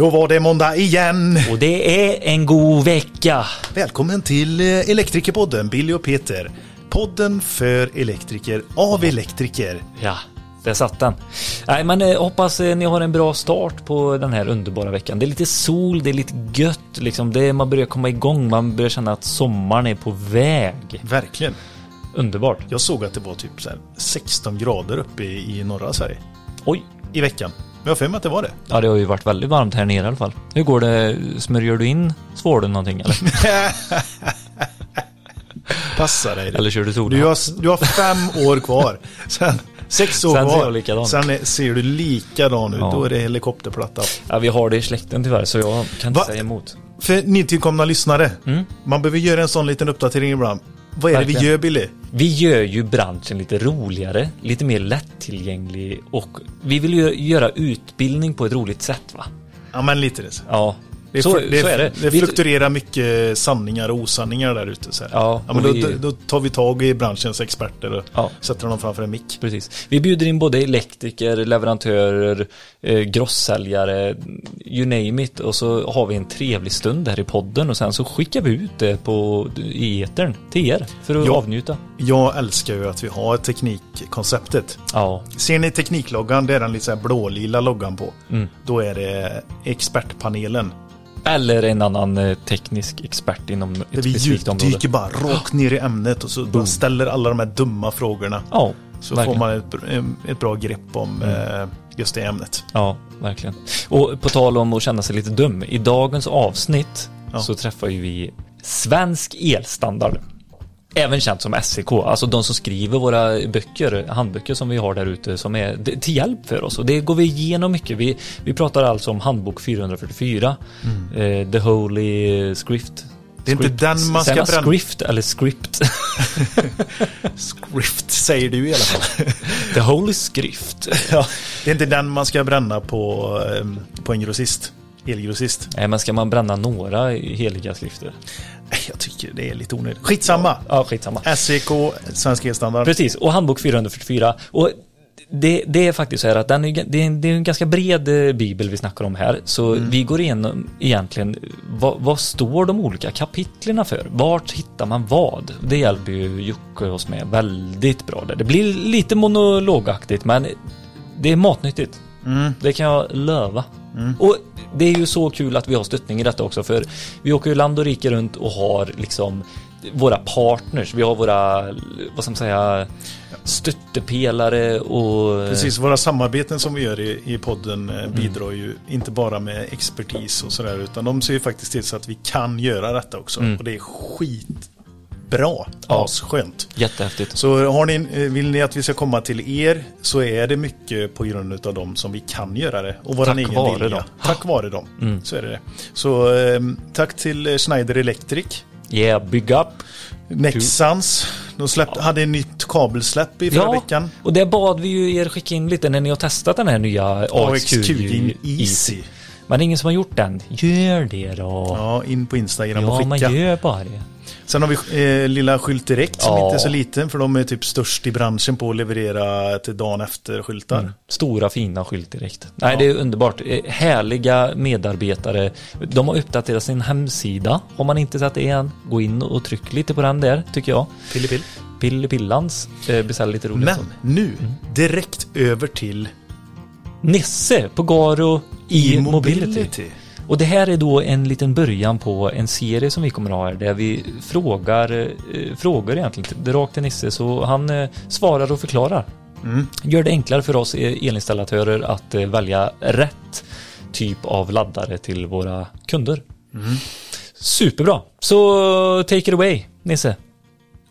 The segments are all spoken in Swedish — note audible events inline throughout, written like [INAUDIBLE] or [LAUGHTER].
Då var det måndag igen. Och det är en god vecka. Välkommen till eh, Elektrikerpodden, Billy och Peter. Podden för elektriker, av elektriker. Ja, där satt den. Nej, men eh, hoppas eh, ni har en bra start på den här underbara veckan. Det är lite sol, det är lite gött, liksom. Det man börjar komma igång, man börjar känna att sommaren är på väg. Verkligen. Underbart. Jag såg att det var typ så här 16 grader uppe i, i norra Sverige Oj. i veckan. Men jag har för mig att det var det. Ja, det har ju varit väldigt varmt här nere i alla fall. Hur går det? Smörjer du in svålen någonting eller? [LAUGHS] Passa dig. eller kör du Du solen? har, du har fem år kvar. Sen, sex år Sen ser kvar. jag likadan. Sen är, ser du likadan ut. Ja. Då är det helikopterplatta. Ja, vi har det i släkten tyvärr, så jag kan inte Va? säga emot. För nytillkomna lyssnare. Mm. Man behöver göra en sån liten uppdatering ibland. Vad är det vi gör Billy? Vi gör ju branschen lite roligare, lite mer lättillgänglig och vi vill ju göra utbildning på ett roligt sätt va? Ja men lite det. Ja, Det, så, det, så är det. det fluktuerar mycket sanningar och osanningar där ute. Så här. Ja, men och då, vi- då, tar vi tag i branschens experter och Ja. sätter dem framför en mick. Precis. Vi bjuder in både elektriker, leverantörer, eh, grossäljare, you name it. Och så har vi en trevlig stund här i podden och sen så skickar vi ut det på, i etern till er för att Ja. avnjuta. Jag älskar ju att vi har teknikkonceptet. Ja, Ser ni teknikloggan, det är den lite så här blålila loggan på. Mm. Då är det expertpanelen. Eller en annan eh, teknisk expert inom ett Där vi specifikt område. djupdyker bara rakt ner i ämnet och så bara ställer alla de här dumma frågorna. Ja, Så verkligen. får man ett, ett bra grepp om eh, just det ämnet. Ja, verkligen. Och på tal om att känna sig lite dum. I dagens avsnitt Ja. så träffar ju vi Svensk Elstandard. Även känt som SEK, alltså de som skriver våra böcker, handböcker som vi har där ute som är till hjälp för oss. Och det går vi igenom mycket. Vi, vi pratar alltså om handbok 444, eh, The Holy Script. Mm. Det är inte Script. den man ska bränna. Script eller script? [LAUGHS] Script säger du i alla fall. [LAUGHS] The Holy Script. [LAUGHS] ja, det är inte den man ska bränna på, eh, på en grossist. Elgrossist. Nej, men ska man bränna några heliga skrifter? Jag tycker det är lite onödigt. Skitsamma. Ja, skitsamma. SEK, Svensk Elstandard. Precis, och handbok 444. Och det, det är faktiskt så här att den är, det, är en, det är en ganska bred eh, bibel vi snackar om här. Så vi går igenom egentligen vad, vad står de olika kapitlerna för? Vart hittar man vad? Det hjälper ju Jocke oss med väldigt bra där. Det blir lite monologaktigt men det är matnyttigt. Mm. Det kan jag löva. Och det är ju så kul att vi har stöttning i detta också för vi åker ju land och rike runt och har liksom våra partners, vi har våra, vad ska man säga, stöttepelare och... Precis, våra samarbeten som vi gör i, i podden eh, bidrar ju inte bara med expertis och sådär utan de ser ju faktiskt till så att vi kan göra detta också. Och det är skitbra. Ja. Asskönt. Jättehäftigt. Så har ni, eh, vill ni att vi ska komma till er så är det mycket på grund av dem som vi kan göra det. Och vår Tack egen vare vilja. dem. Tack vare dem. Så är det. Så eh, tack till eh, Schneider Electric. Yeah, big up. Nexans. De släppte, hade ett nytt kabelsläpp i förra veckan. och det bad vi ju er skicka in lite när ni har testat den här nya AXQ AXQ Easy. Men det är ingen som har gjort den. Gör det då. Ja, in på Instagram Ja, och man skicka. gör bara det. Sen har vi eh, lilla Skylt Direkt som Ja. inte är så liten för de är typ störst i branschen på att leverera till dagen efter skyltar. Stora fina skylt direkt. Nej, det är underbart. Eh, Härliga medarbetare. De har uppdaterat sin hemsida. Om man inte sett det än, gå in och tryck lite på den där, tycker jag. Pillepill. Pillepillans. Eh, beställ lite roligt. Men nu direkt över till Nisse på Garo e-mobility. e-mobility. Och det här är då en liten början på en serie som vi kommer att ha här där vi frågar eh, frågor egentligen rakt till Nisse så han eh, svarar och förklarar. Mm. Gör det enklare för oss eh, elinstallatörer att eh, välja rätt typ av laddare till våra kunder. Mm. Superbra! Så take it away Nisse.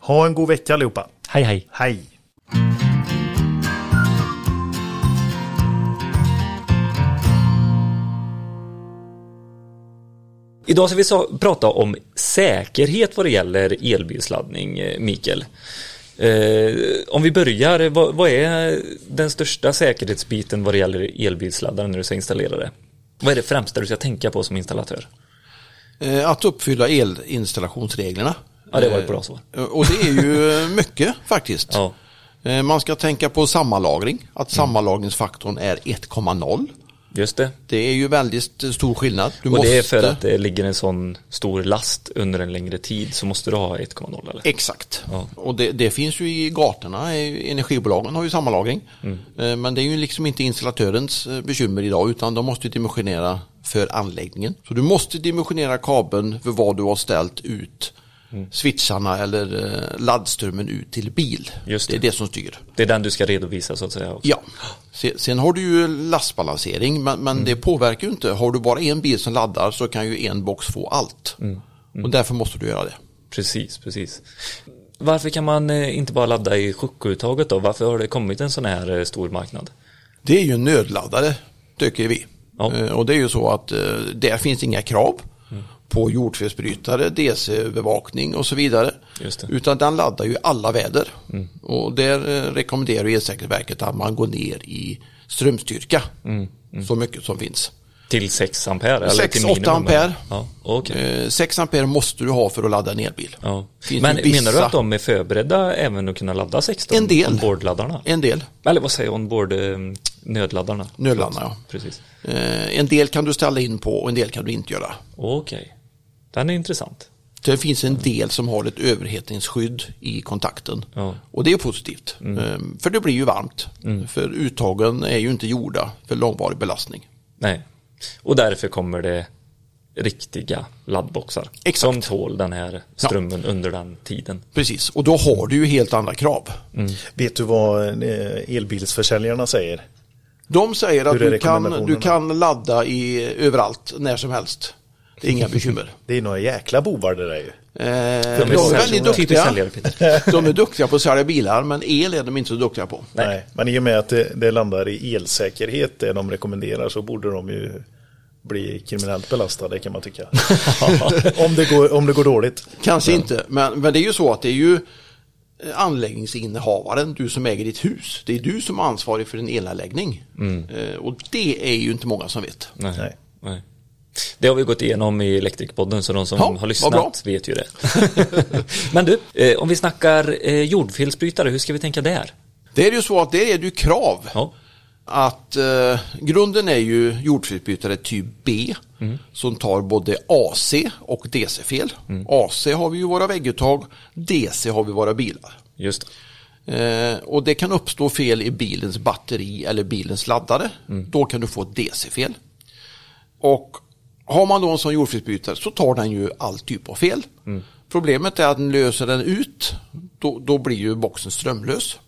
Ha en god vecka allihopa. Hej hej! Hej! Idag ska vi så- prata om säkerhet vad det gäller elbilsladdning, eh, Mikael. Eh, om vi börjar, vad, vad är den största säkerhetsbiten vad det gäller elbilsladdaren när du ska installera det? Vad är det främsta du ska tänka på som installatör? Eh, Att uppfylla elinstallationsreglerna. Ja, det var ett bra svar. Eh, Och det är ju [LAUGHS] mycket faktiskt. Ja. Eh, Man ska tänka på sammanlagring, att sammanlagringsfaktorn är 1,0. Just det. Det är ju väldigt stor skillnad. Du och det är för att det ligger en sån stor last under en längre tid så måste du ha 1,0 eller? Exakt. Ja. Och det, det, finns ju i gatorna, energibolagen har ju samma lagring. Mm. Eh, Men det är ju liksom inte installatörens eh, bekymmer idag utan de måste dimensionera för anläggningen. Så du måste dimensionera kabeln för vad du har ställt ut Mm. switcharna eller eh, laddströmmen ut till bil. Just det. är det. det som styr. Det är den du ska redovisa så att säga. Också. Ja, Se- sen har du ju lastbalansering men, men det påverkar ju inte. Har du bara en bil som laddar så kan ju en box få allt. Och därför måste du göra det. Precis, precis. Varför kan man eh, inte bara ladda i chokuttaget då? Varför har det kommit en sån här eh, stor marknad? Det är ju nödladdare, tycker vi. Ja. Och det är ju så att där finns inga krav på jordfelsbrytare, DC-övervakning och så vidare. Utan den laddar ju alla väder. Och där eh, rekommenderar Elsäkerhetsverket att man går ner i strömstyrka så mycket som finns. Till 6 ampere? eller 6, till 8 minimum, ampere. eller? Ja. Eh, 6 ampere måste du ha för att ladda en elbil. Ja. Men vissa- menar du att de är förberedda även att kunna ladda 16? En del. Ombordladdarna? En del. Eller vad säger ombord eh, nödladdarna? Nödladdarna, ja. Precis. Eh, en del kan du ställa in på och en del kan du inte göra. Okej. Den är intressant. Det finns en del som har ett överhettningsskydd i kontakten. Ja. Och det är positivt. Ehm, För det blir ju varmt. För uttagen är ju inte gjorda för långvarig belastning. Nej. Och därför kommer det riktiga laddboxar. Exakt. Som tål den här strömmen under den tiden. Precis, och då har du ju helt andra krav. Vet du vad eh, elbilsförsäljarna säger? De säger att du kan, du kan ladda i, överallt, när som helst. Det är inga bekymmer. Det är några jäkla bovar det där ju. Eh, de är säljare- väldigt duktiga. [LAUGHS] De är duktiga på att sälja bilar, men el är de inte så duktiga på. Nej. Men i och med att det, det landar i elsäkerhet, det de rekommenderar, så borde de ju bli kriminellt belastade kan man tycka. [LAUGHS] om, det går, om det går dåligt. Kanske inte, men, men det är ju så att det är ju eh, anläggningsinnehavaren, du som äger ditt hus. Det är du som är ansvarig för din elanläggning. Eh, och det är ju inte många som vet. Nej. Nej. Det har vi gått igenom i Elektrikpodden så de som Ja, har lyssnat vet ju det. [LAUGHS] Men du, eh, om vi snackar eh, jordfelsbrytare, hur ska vi tänka där? Det är ju så att det är ju krav. Ja. Att eh, grunden är ju jordfelsbrytare typ B som tar både AC och DC-fel. AC har vi ju våra vägguttag, DC har vi våra bilar. Just det. Eh, och det kan uppstå fel i bilens batteri eller bilens laddare. Då kan du få ett DC-fel. Och har man då en sån jordfelsbrytare så tar den ju all typ av fel. Problemet är att den löser den ut, då, då blir ju boxen strömlös.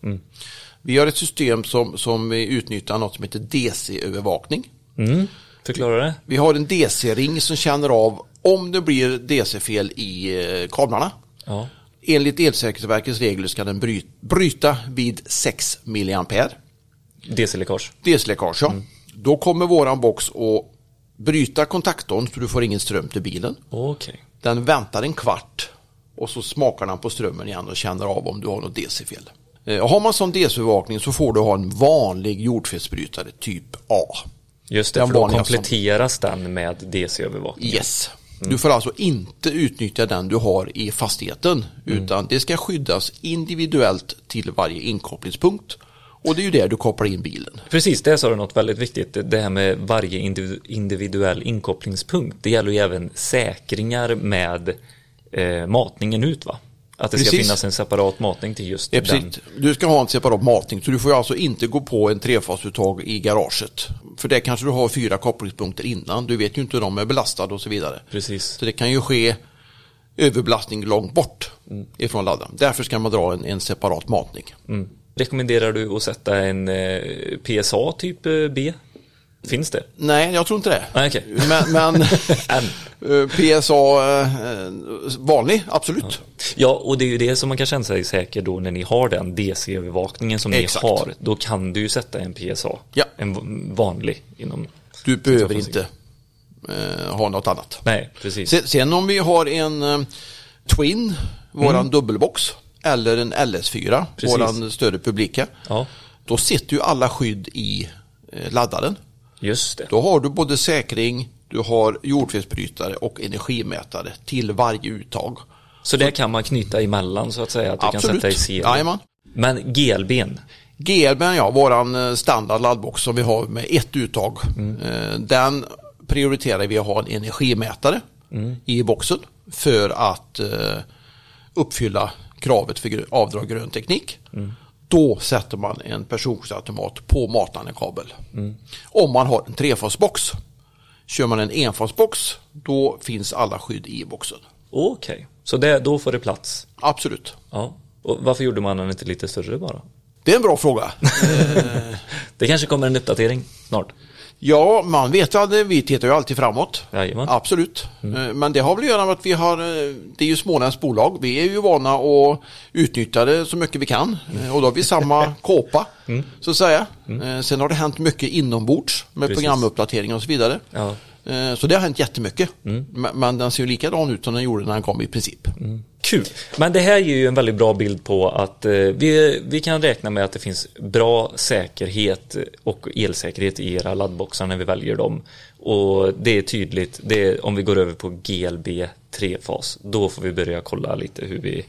Vi har ett system som, som utnyttjar något som heter DC-övervakning. Mm. Förklara det. Vi har en DC-ring som känner av om det blir DC-fel i eh, kablarna. Ja. Enligt Elsäkerhetsverkets regler ska den bry- bryta vid 6 mA. DC-läckage. DC-läckage, ja. Då kommer våran box att bryta kontaktorn så du får ingen ström till bilen. Okej. Den väntar en kvart och så smakar den på strömmen igen och känner av om du har något DC-fel. Eh, Har man sån DC-övervakning så får du ha en vanlig jordfelsbrytare typ A. Just det, Den för då vanliga som- kompletteras den med DC-övervakning. Yes. Du får alltså inte utnyttja den du har i fastigheten utan det ska skyddas individuellt till varje inkopplingspunkt. Och det är ju där du kopplar in bilen. Precis, det sa du något väldigt viktigt. Det här med varje individu- individuell inkopplingspunkt. Det gäller ju även säkringar med eh, matningen ut va? Att det ska Precis. finnas en separat matning till just Ja, den. Du ska ha en separat matning så du får alltså inte gå på en trefasuttag i garaget. För det kanske du har fyra kopplingspunkter innan. Du vet ju inte hur de är belastade och så vidare. Precis. Så det kan ju ske överbelastning långt bort ifrån laddaren. Därför ska man dra en, en separat matning. Mm. Rekommenderar du att sätta en eh, PSA typ eh, B? Finns det? Nej, jag tror inte det. Nej, okej. Men, men [LAUGHS] eh, PSA vanlig, absolut. Ja, och det är ju det som man kan känna sig säker då när ni har den DC-övervakningen som Exakt. ni har. Då kan du ju sätta en PSA. Ja. En vanlig inom... Du behöver inte eh, ha något annat. Nej, precis. Sen, sen om vi har en eh, Twin, våran dubbelbox, eller en LS4, Precis. våran större publika, Ja, då sitter ju alla skydd i eh, laddaren. just det. Då har du både säkring, du har jordfelsbrytare och energimätare till varje uttag. Så det kan man knyta emellan så att säga, att du kan Absolut. sätta i serie. Jajamän. Men GLBn, GLBn, ja, våran eh, standard laddbox som vi har med ett uttag. Eh, Den prioriterar vi att ha en energimätare i boxen för att uppfylla kravet för avdrag grön teknik. Då sätter man en personskyddsautomat på matande kabel. Om man har en trefasbox. Kör man en enfasbox då finns alla skydd i boxen. Okej, så det, då får det plats. Absolut. Ja. Och varför gjorde man den inte lite större bara? Det är en bra fråga. [LAUGHS] Det kanske kommer en uppdatering snart. Ja, man vet aldrig. Vi tittar ju alltid framåt. Jajamän. Absolut. Eh, Men det har väl att göra med att vi har, eh, det är ju Smålands bolag. Vi är ju vana att utnyttja det så mycket vi kan. Eh, Och då har vi samma [LAUGHS] kåpa, så att säga. Eh, Sen har det hänt mycket inombords med Precis. programuppdateringar och så vidare. Ja. Så det har hänt jättemycket. Men- Men den ser ju likadan ut som den gjorde när den kom i princip. Kul. Men det här ger ju en väldigt bra bild på att eh, vi, vi kan räkna med att det finns bra säkerhet och elsäkerhet i era laddboxar när vi väljer dem. Och det är tydligt, det är, om vi går över på GLB 3-fas, då får vi börja kolla lite hur vi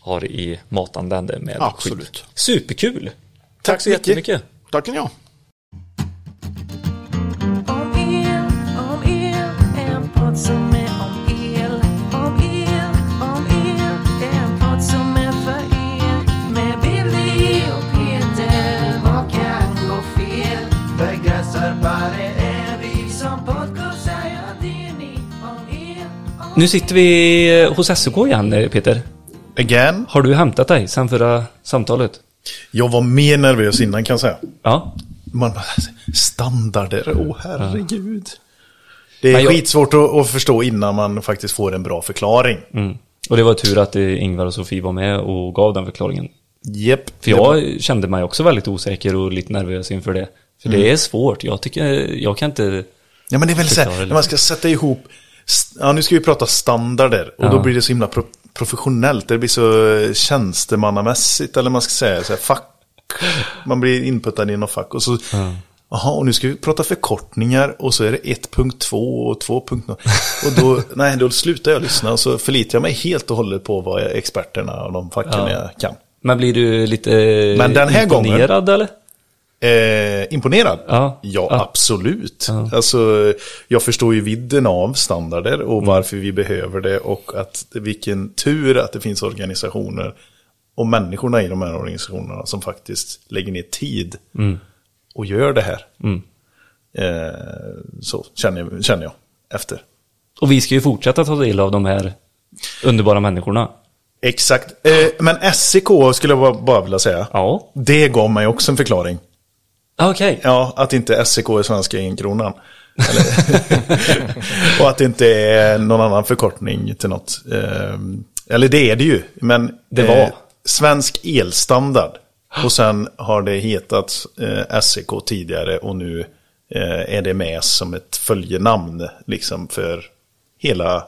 har i matande med Absolut. skydd. Superkul! Tack, Tack så mycket. jättemycket! Tack kan jag. Om el, om el, Nu sitter vi eh, hos SOK igen eh, Peter. Again. Har du hämtat dig sen förra samtalet? Jag var mer nervös innan kan jag säga. Ja. Man standarder, åh herregud. Det Men är jag- skitsvårt att, att förstå innan man faktiskt får en bra förklaring. Mm. Och det var tur att eh, Ingvar och Sofie var med och gav den förklaringen. Jepp. För jag kände mig också väldigt osäker och lite nervös inför det. För det är svårt. Jag tycker, jag kan inte... Ja men det är väl så här, när man ska sätta ihop, ja nu ska vi prata standarder och Ja. då blir det så himla pro professionellt, det blir så eh, tjänstemannamässigt eller man ska säga så här, fack. Man blir inputtad i något fack och så, jaha och nu ska vi prata förkortningar och så är det 1.2 och 2.0 och då, [LAUGHS] nej då slutar jag lyssna och så förlitar jag mig helt och hållet på vad experterna och de facken Ja. jag kan. Men blir du lite Men den här gången- imponerad eller? Eh, imponerad? Ja. ja, absolut. Ja. Alltså, jag förstår ju vidden av standarder och varför vi behöver det och att vilken tur att det finns organisationer och människorna i de här organisationerna som faktiskt lägger ner tid och gör det här. Mm. Eh, så känner, jag- känner jag efter. Och vi ska ju fortsätta ta del av de här underbara människorna. Exakt. Eh, men SEK skulle jag bara, bara vilja säga. Ja. Det gav mig också en förklaring. Okej. Ja, att inte SEK är svenska. Eller, [LAUGHS] och att det inte är någon annan förkortning till något. Eh, eller det är det ju, men Det var. svensk elstandard. Och sen har det hetat eh, SEK tidigare och nu eh, är det med som ett följenamn liksom för hela eh,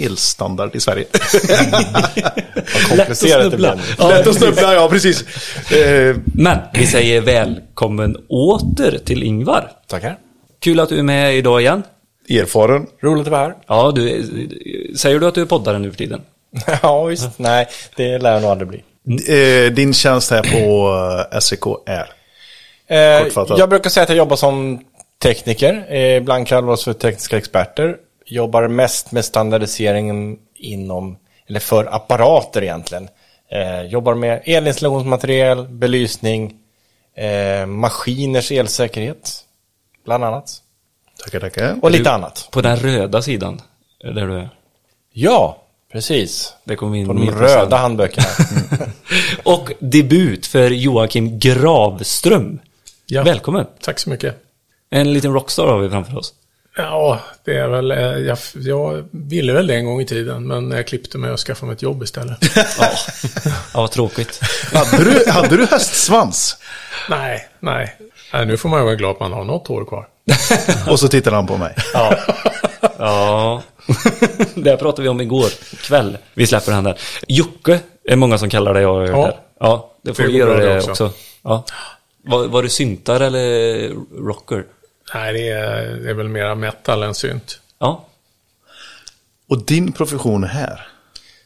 elstandard i Sverige. [LAUGHS] Komplicerat det blev. Ja, Lätt att snubbla, ja precis. Eh, Men vi säger välkommen åter till Ingvar. Tackar. Kul att du är med idag igen. erfaren. Roligt att vara här. Ja, du, säger du att du är poddare nu för tiden? [LAUGHS] ja, visst. Nej, det lär jag nog aldrig bli. Eh, din tjänst här på eh, SEK är? Eh, jag brukar säga att jag jobbar som tekniker. Eh, ibland kallar vi oss för tekniska experter. Jobbar mest med standardiseringen inom, eller för apparater egentligen. Eh, jobbar med elinstallationsmaterial, belysning, eh, maskiners elsäkerhet, bland annat. Tackar, tackar. Och lite annat. På den röda sidan, där du är. Ja, precis. Det kommer in På de röda handböckerna. [LAUGHS] Och debut för Joakim Gravström. Ja. Välkommen. Tack så mycket. En liten rockstar har vi framför oss. Ja, det är väl, eh, jag, jag ville väl det en gång i tiden, men jag klippte mig och skaffade mig ett jobb istället. [LAUGHS] Ja, vad tråkigt. Hade du, hade du hästsvans? nej, nej. nej. Nu får man ju vara glad att man har något hår kvar. [LAUGHS] Och så tittar han på mig. Ja. ja. [LAUGHS] det här pratade vi om igår kväll. Vi släpper den där. Jocke är många som kallar dig, jag har hört Ja. det. Ja, det får Det vi göra bra det också. också. Ja. Var, var du syntar eller rocker? Nej, det är, det är väl mera metal än synt. Ja. Och din profession här?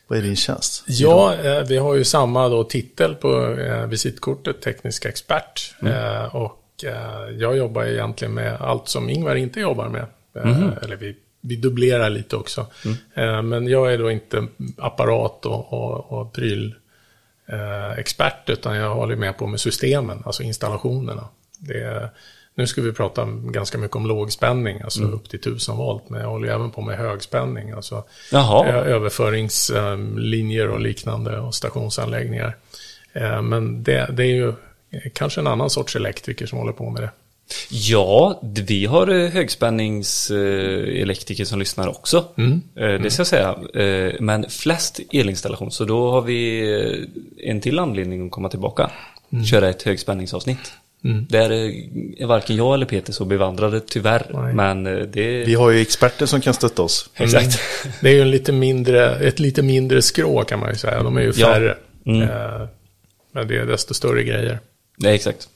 Vad är din tjänst? Ja, eh, vi har ju samma då titel på eh, visitkortet, teknisk expert. Eh, och eh, jag jobbar egentligen med allt som Ingvar inte jobbar med. Eh, Eller vi, vi dubblerar lite också. Eh, men jag är då inte apparat och, och, och pryl eh, expert, utan jag håller med på med systemen, alltså installationerna. Det är, nu ska vi prata ganska mycket om lågspänning, alltså upp till 1000 volt, men jag håller även på med högspänning, alltså Jaha. ö- överföringslinjer och liknande och stationsanläggningar. Eh, Men det, det är ju eh, kanske en annan sorts elektriker som håller på med det. Ja, vi har eh, högspänningselektriker som lyssnar också. Eh, Det ska jag säga. Eh, Men flest elinstallation, så då har vi eh, en till anledning att komma tillbaka. Köra ett högspänningsavsnitt. Där eh, är varken jag eller Peter så bevandrade tyvärr. Nej. Men eh, det... Vi har ju experter som kan stötta oss. [LAUGHS] Exakt. Det är ju en lite mindre, ett lite mindre skrå kan man ju säga. De är ju Ja. färre. Mm. Eh, Men det är desto större grejer. Nej, exakt.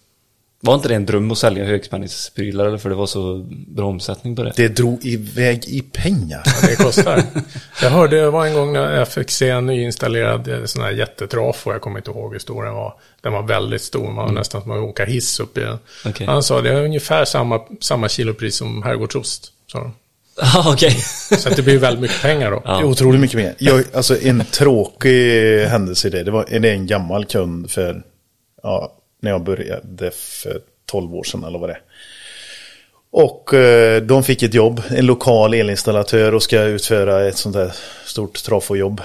Var inte det en dröm att sälja högspänningsprylar eller för det var så bra omsättning på det? Det drog iväg i pengar. Det kostar. [LAUGHS] jag hörde, det var en gång när jag fick se en nyinstallerad eh, sån här jättetrafo. Jag kommer inte ihåg hur stor den var. Den var väldigt stor. Man var nästan som att åka hiss upp i den. Okej. Han sa det är ungefär samma, samma kilopris som herrgårdsost. Sa de. [LAUGHS] Ja, okej. [LAUGHS] Så det blir väldigt mycket pengar då. Är otroligt mycket mer. Jag, alltså en tråkig händelse i det. Det, var, det är en gammal kund för, ja, när jag började för 12 år sedan eller vad det är. Och eh, de fick ett jobb, en lokal elinstallatör och ska utföra ett sånt där stort trafojobb.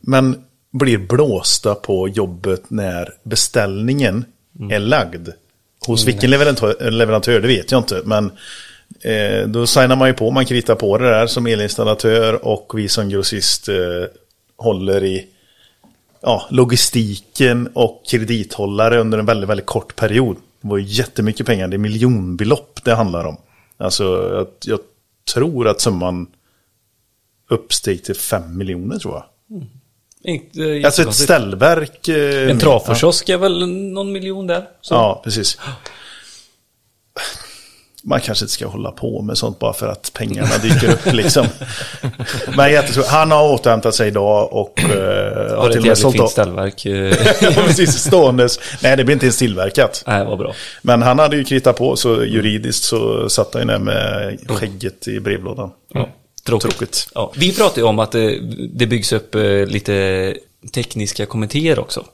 Men blir blåsta på jobbet när beställningen är lagd. Hos vilken leverantör, leverantör, det vet jag inte. Men eh, då signar man ju på, man kritar på det där som elinstallatör och vi som grossist eh, håller i ja, logistiken och kredithållare under en väldigt, väldigt kort period. Det var jättemycket pengar, det är miljonbelopp det handlar om. Alltså, jag, jag tror att summan uppsteg till 5 miljoner tror jag. Inte Alltså ett ställverk. eh, En trafokiosk är väl någon miljon där? Så. Ja, precis. [GASPS] Man kanske inte ska hålla på med sånt bara för att pengarna dyker upp liksom. Men jättesvårt. Han har återhämtat sig idag och uh, Har till och med sålt fint ställverk. eh. [LAUGHS] Precis, ståendes. Nej, det blir inte ens tillverkat. Nej, vad bra. Men han hade ju kritat på, så juridiskt så satt han ju där med skägget i brevlådan. Ja, tråkigt. Tråkigt. Ja, vi pratar ju om att det, det byggs upp eh, lite tekniska kommittéer också.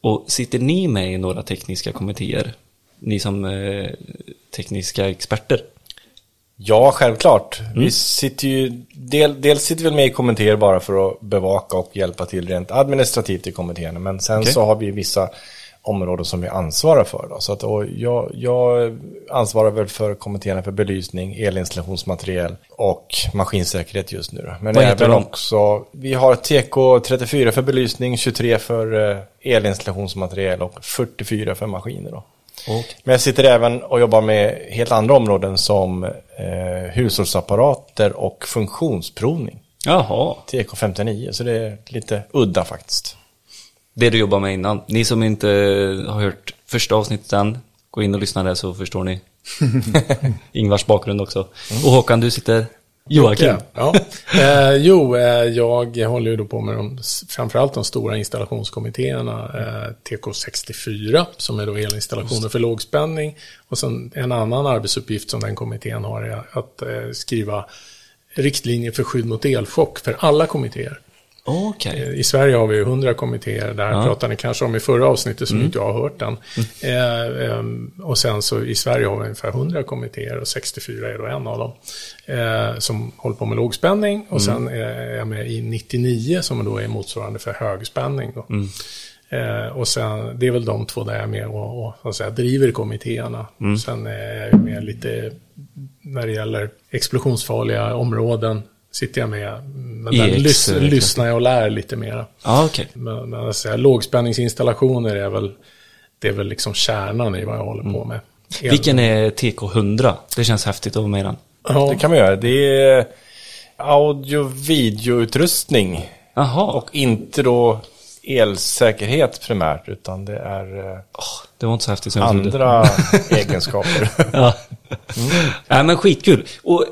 Och sitter ni med i några tekniska kommittéer? Ni som eh, tekniska experter? Ja, självklart. Vi sitter ju, del, dels sitter vi med i kommittéer bara för att bevaka och hjälpa till rent administrativt i kommittéerna. Men sen Okej. så har vi vissa områden som vi ansvarar för. Då. Så att, jag, jag ansvarar väl för kommittéerna för belysning, elinstallationsmateriel och maskinsäkerhet just nu. Då. Men Vad även också, vi har TK34 för belysning, 23 för eh, elinstallationsmateriel och 44 för maskiner. Då. Men jag sitter även och jobbar med helt andra områden som eh, hushållsapparater och funktionsprovning. Jaha, TK59, så det är lite udda faktiskt. det du jobbar med innan. Ni som inte har hört första avsnittet än, gå in och lyssna där så förstår ni [LAUGHS] [LAUGHS] Ingvars bakgrund också. Och Håkan, du sitter Joakim. Ja. Eh, jo, eh, jag håller ju då på med de, framförallt de stora installationskommittéerna. Eh, TK64, som är då elinstallationer för lågspänning. Och sen en annan arbetsuppgift som den kommittén har är att eh, skriva riktlinjer för skydd mot elchock för alla kommittéer. Okej. Eh, I Sverige har vi ju 100 kommittéer, där Ja. pratade ni kanske om i förra avsnittet som inte jag har hört än. Eh, ehm, och sen så i Sverige har vi ungefär 100 kommittéer och 64 är då en av dem. Eh, som håller på med lågspänning och sen är jag med i 99 som då är motsvarande för högspänning. Då. Eh, och sen, det är väl de två där jag är med och, och så att säga, driver kommittéerna. Sen är jag med lite när det gäller explosionsfarliga områden. Sitter jag med, men där EX, lys, lyssnar jag och lär lite mera. Ja, okej. Men, men alltså, lågspänningsinstallationer är väl, det är väl liksom kärnan i vad jag håller på med. El- Vilken är TK100? Det känns häftigt att vara med i den. Ja, Det kan man göra. Det är audio-videoutrustning. Och inte då elsäkerhet primärt, utan det är eh, det var inte så häftigt andra [LAUGHS] egenskaper. Ja. Nej men skitkul. Och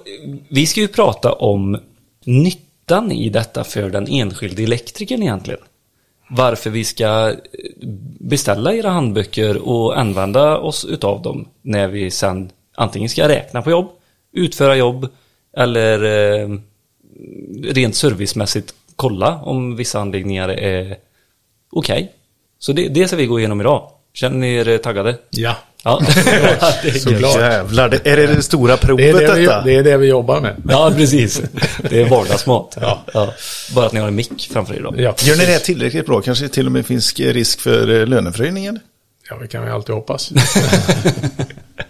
vi ska ju prata om nyttan i detta för den enskilde elektrikern egentligen? Varför vi ska eh, beställa era handböcker och använda oss utav dem när vi sen antingen ska räkna på jobb, utföra jobb eller eh, rent servicemässigt kolla om vissa anläggningar är okej. Så det, det ska vi gå igenom idag. Känner ni er taggade? Ja, Ja, [LAUGHS] det är Såklart. Jävlar, det, är det det stora det provet är det, vi, detta? det är det vi jobbar med. ja precis. Det är vardagsmat. Ja. Bara att ni har en mick framför er då. Ja, Gör ni det tillräckligt bra? Kanske till och med finns risk för eh, löneförhöjning? eller? ja, det kan vi alltid hoppas. [LAUGHS]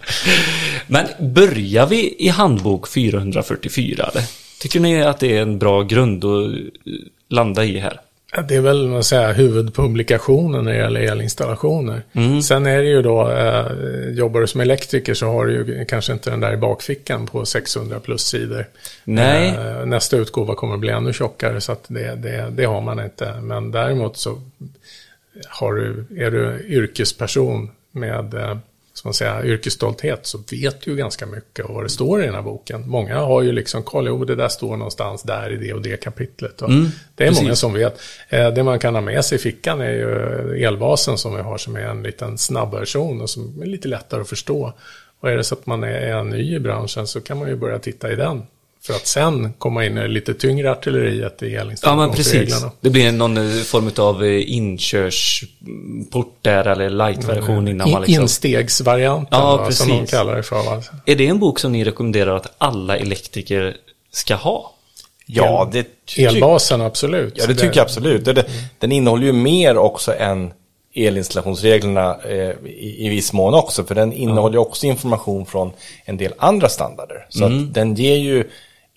[LAUGHS] Men börjar vi i handbok 444? Eller? Tycker ni att det är en bra grund att eh, landa i här? Det är väl man säga, huvudpublikationen när det gäller elinstallationer. Sen är det ju då, eh, jobbar du som elektriker så har du ju kanske inte den där i bakfickan på 600 plus sidor. Nej. Eh, nästa utgåva kommer att bli ännu tjockare så att det, det, det har man inte. Men däremot så har du, är du yrkesperson med man säger, yrkesstolthet så vet du ju ganska mycket om vad det står i den här boken. Många har ju liksom koll, jo det där står någonstans där i det och det kapitlet. Och det är många precis. som vet. Eh, det man kan ha med sig i fickan är ju elbasen som vi har som är en liten snabbversion och som är lite lättare att förstå. Och är det så att man är, är ny i branschen så kan man ju börja titta i den. För att sen komma in i det lite tyngre artilleriet i Ja men precis. elinstallationsreglerna. Det blir någon eh, form av eh, inkörsport där eller light-version innan man liksom... instegsvarianten Ja, som de kallar det för. Va? Är det en bok som ni rekommenderar att alla elektriker ska ha? Ja, det Elbasen, absolut. Ja, det tycker jag absolut. Det, det, den innehåller ju mer också än elinstallationsreglerna eh, i, i viss mån också. För den innehåller ju också information från en del andra standarder. Så att den ger ju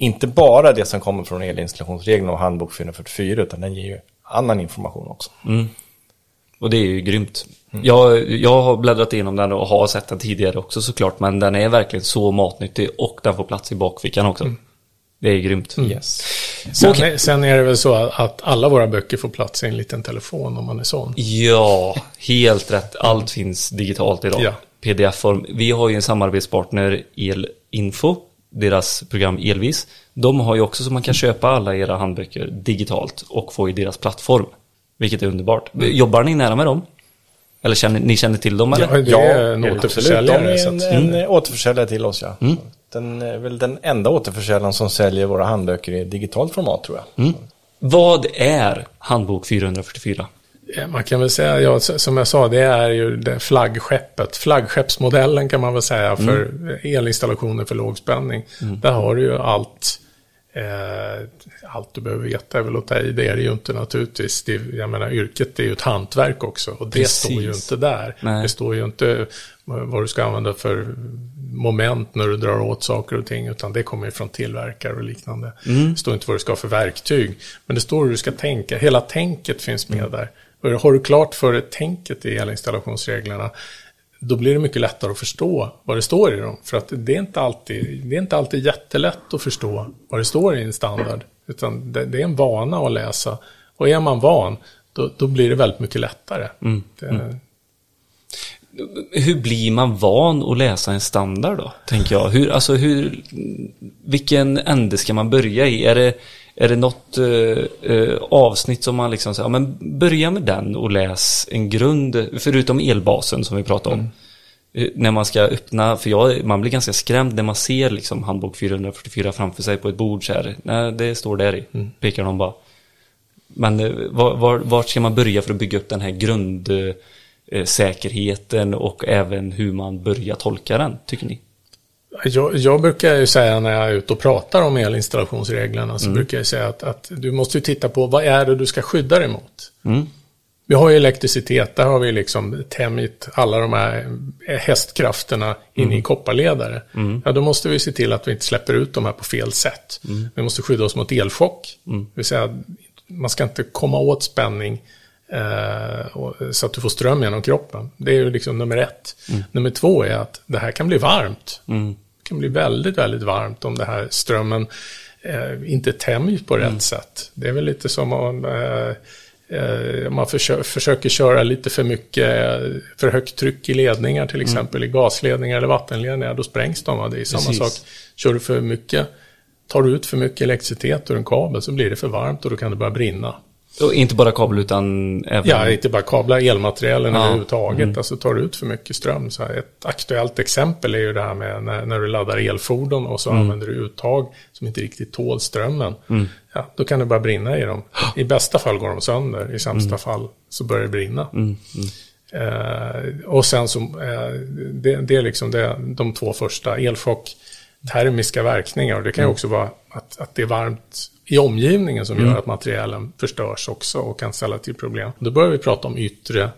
inte bara det som kommer från elinstallationsreglerna och handbok 444, utan den ger ju annan information också. Och det är ju grymt. Jag, jag har bläddrat igenom den och har sett den tidigare också såklart. Men den är verkligen så matnyttig och den får plats i bakfickan också. Det är grymt. Yes. Sen, är, sen är det väl så att alla våra böcker får plats i en liten telefon om man är sån. Ja, helt rätt. Allt finns digitalt idag. Ja. PDF-form. Vi har ju en samarbetspartner Elinfo, deras program Elvis. De har ju också så man kan köpa alla era handböcker digitalt och få i deras plattform. Vilket är underbart. Jobbar ni nära med dem? Eller känner, ni känner till dem eller? Ja, det är en absolut. återförsäljare. De är så en, att- Mm. en återförsäljare till oss, ja. Den är väl den enda återförsäljaren som säljer våra handböcker i digitalt format, tror jag. Vad är handbok 444? Ja, Man kan väl säga, ja, som jag sa, det är ju det flaggskeppet. Flaggskeppsmodellen kan man väl säga för elinstallationer för lågspänning. Där har du ju allt. Eh, allt du behöver veta är väl att ta i. Det är det ju inte naturligtvis. Det, jag menar, yrket är ju ett hantverk också. Och det Precis. står ju inte där. Nej. Det står ju inte vad du ska använda för moment när du drar åt saker och ting. Utan det kommer ju från tillverkare och liknande. Det står inte vad du ska ha för verktyg. Men det står hur du ska tänka. Hela tänket finns med där. Och har du klart för dig tänket i elinstallationsreglerna då blir det mycket lättare att förstå vad det står i dem. För att det är inte alltid, det är inte alltid jättelätt att förstå vad det står i en standard. Utan det, det är en vana att läsa. Och är man van, då, då blir det väldigt mycket lättare. Det, Hur blir man van att läsa en standard då? Tänker jag. Hur, alltså hur, vilken ände ska man börja i? Är det, är det något eh, eh, avsnitt som man liksom säger, ja, men börja med den och läs en grund, förutom elbasen som vi pratade om. Eh, När man ska öppna, för jag, man blir ganska skrämd när man ser liksom handbok 444 framför sig på ett bord så här. Nej, det står där i, pekar de bara. Men eh, var, var, vart ska man börja för att bygga upp den här grundsäkerheten och även hur man börjar tolka den, tycker ni? Jag, jag brukar ju säga när jag är ute och pratar om elinstallationsreglerna så brukar jag säga att, att du måste ju titta på vad är det du ska skydda dig mot. Vi har ju elektricitet, där har vi liksom tämjt alla de här hästkrafterna in i kopparledare. Ja, då måste vi se till att vi inte släpper ut de här på fel sätt. Vi måste skydda oss mot elchock. Det vill säga, man ska inte komma åt spänning så att du får ström genom kroppen. Det är ju liksom nummer ett. Nummer två är att det här kan bli varmt. Det kan bli väldigt, väldigt varmt om det här strömmen eh, inte tämjs på rätt sätt. Det är väl lite som om eh, eh, man försö försöker köra lite för mycket, eh, för högt tryck i ledningar till exempel, i gasledningar eller vattenledningar, då sprängs de. va? Det är samma Precis. sak, kör du för mycket tar du ut för mycket elektricitet ur en kabel så blir det för varmt och då kan det börja brinna. Och inte bara kabel utan även... Ja, inte bara kablar, elmaterialen Ja, överhuvudtaget. Alltså tar du ut för mycket ström. Så här, ett aktuellt exempel är ju det här med när, när du laddar elfordon och så använder du uttag som inte riktigt tål strömmen. Ja, då kan det börja brinna i dem. [GASPS] I bästa fall går de sönder, i sämsta fall så börjar det brinna. Eh, och sen så, eh, det, det är liksom det, de två första, elchock, termiska verkningar. Och det kan ju också vara att, att det är varmt i omgivningen som gör att materialen förstörs också och kan ställa till problem. Då börjar vi prata om yttre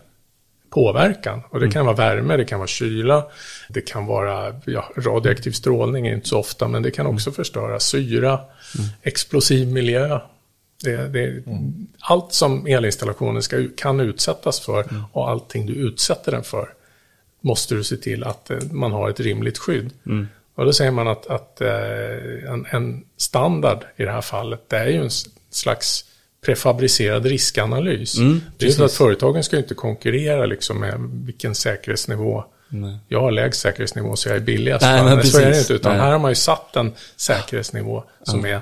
påverkan. Och det kan vara värme, det kan vara kyla, det kan vara ja, radioaktiv strålning, inte så ofta, men det kan också förstöra syra, explosiv miljö. Det, det, Allt som elinstallationen ska, kan utsättas för och allting du utsätter den för måste du se till att eh, man har ett rimligt skydd. Och då säger man att, att eh, en, en standard i det här fallet, det är ju en slags prefabricerad riskanalys. det är så att företagen ska ju inte konkurrera liksom med vilken säkerhetsnivå. Jag har lägst säkerhetsnivå så jag är billigast. Nej, Nej, men så är det inte, utan Nej. här har man ju satt en säkerhetsnivå som är,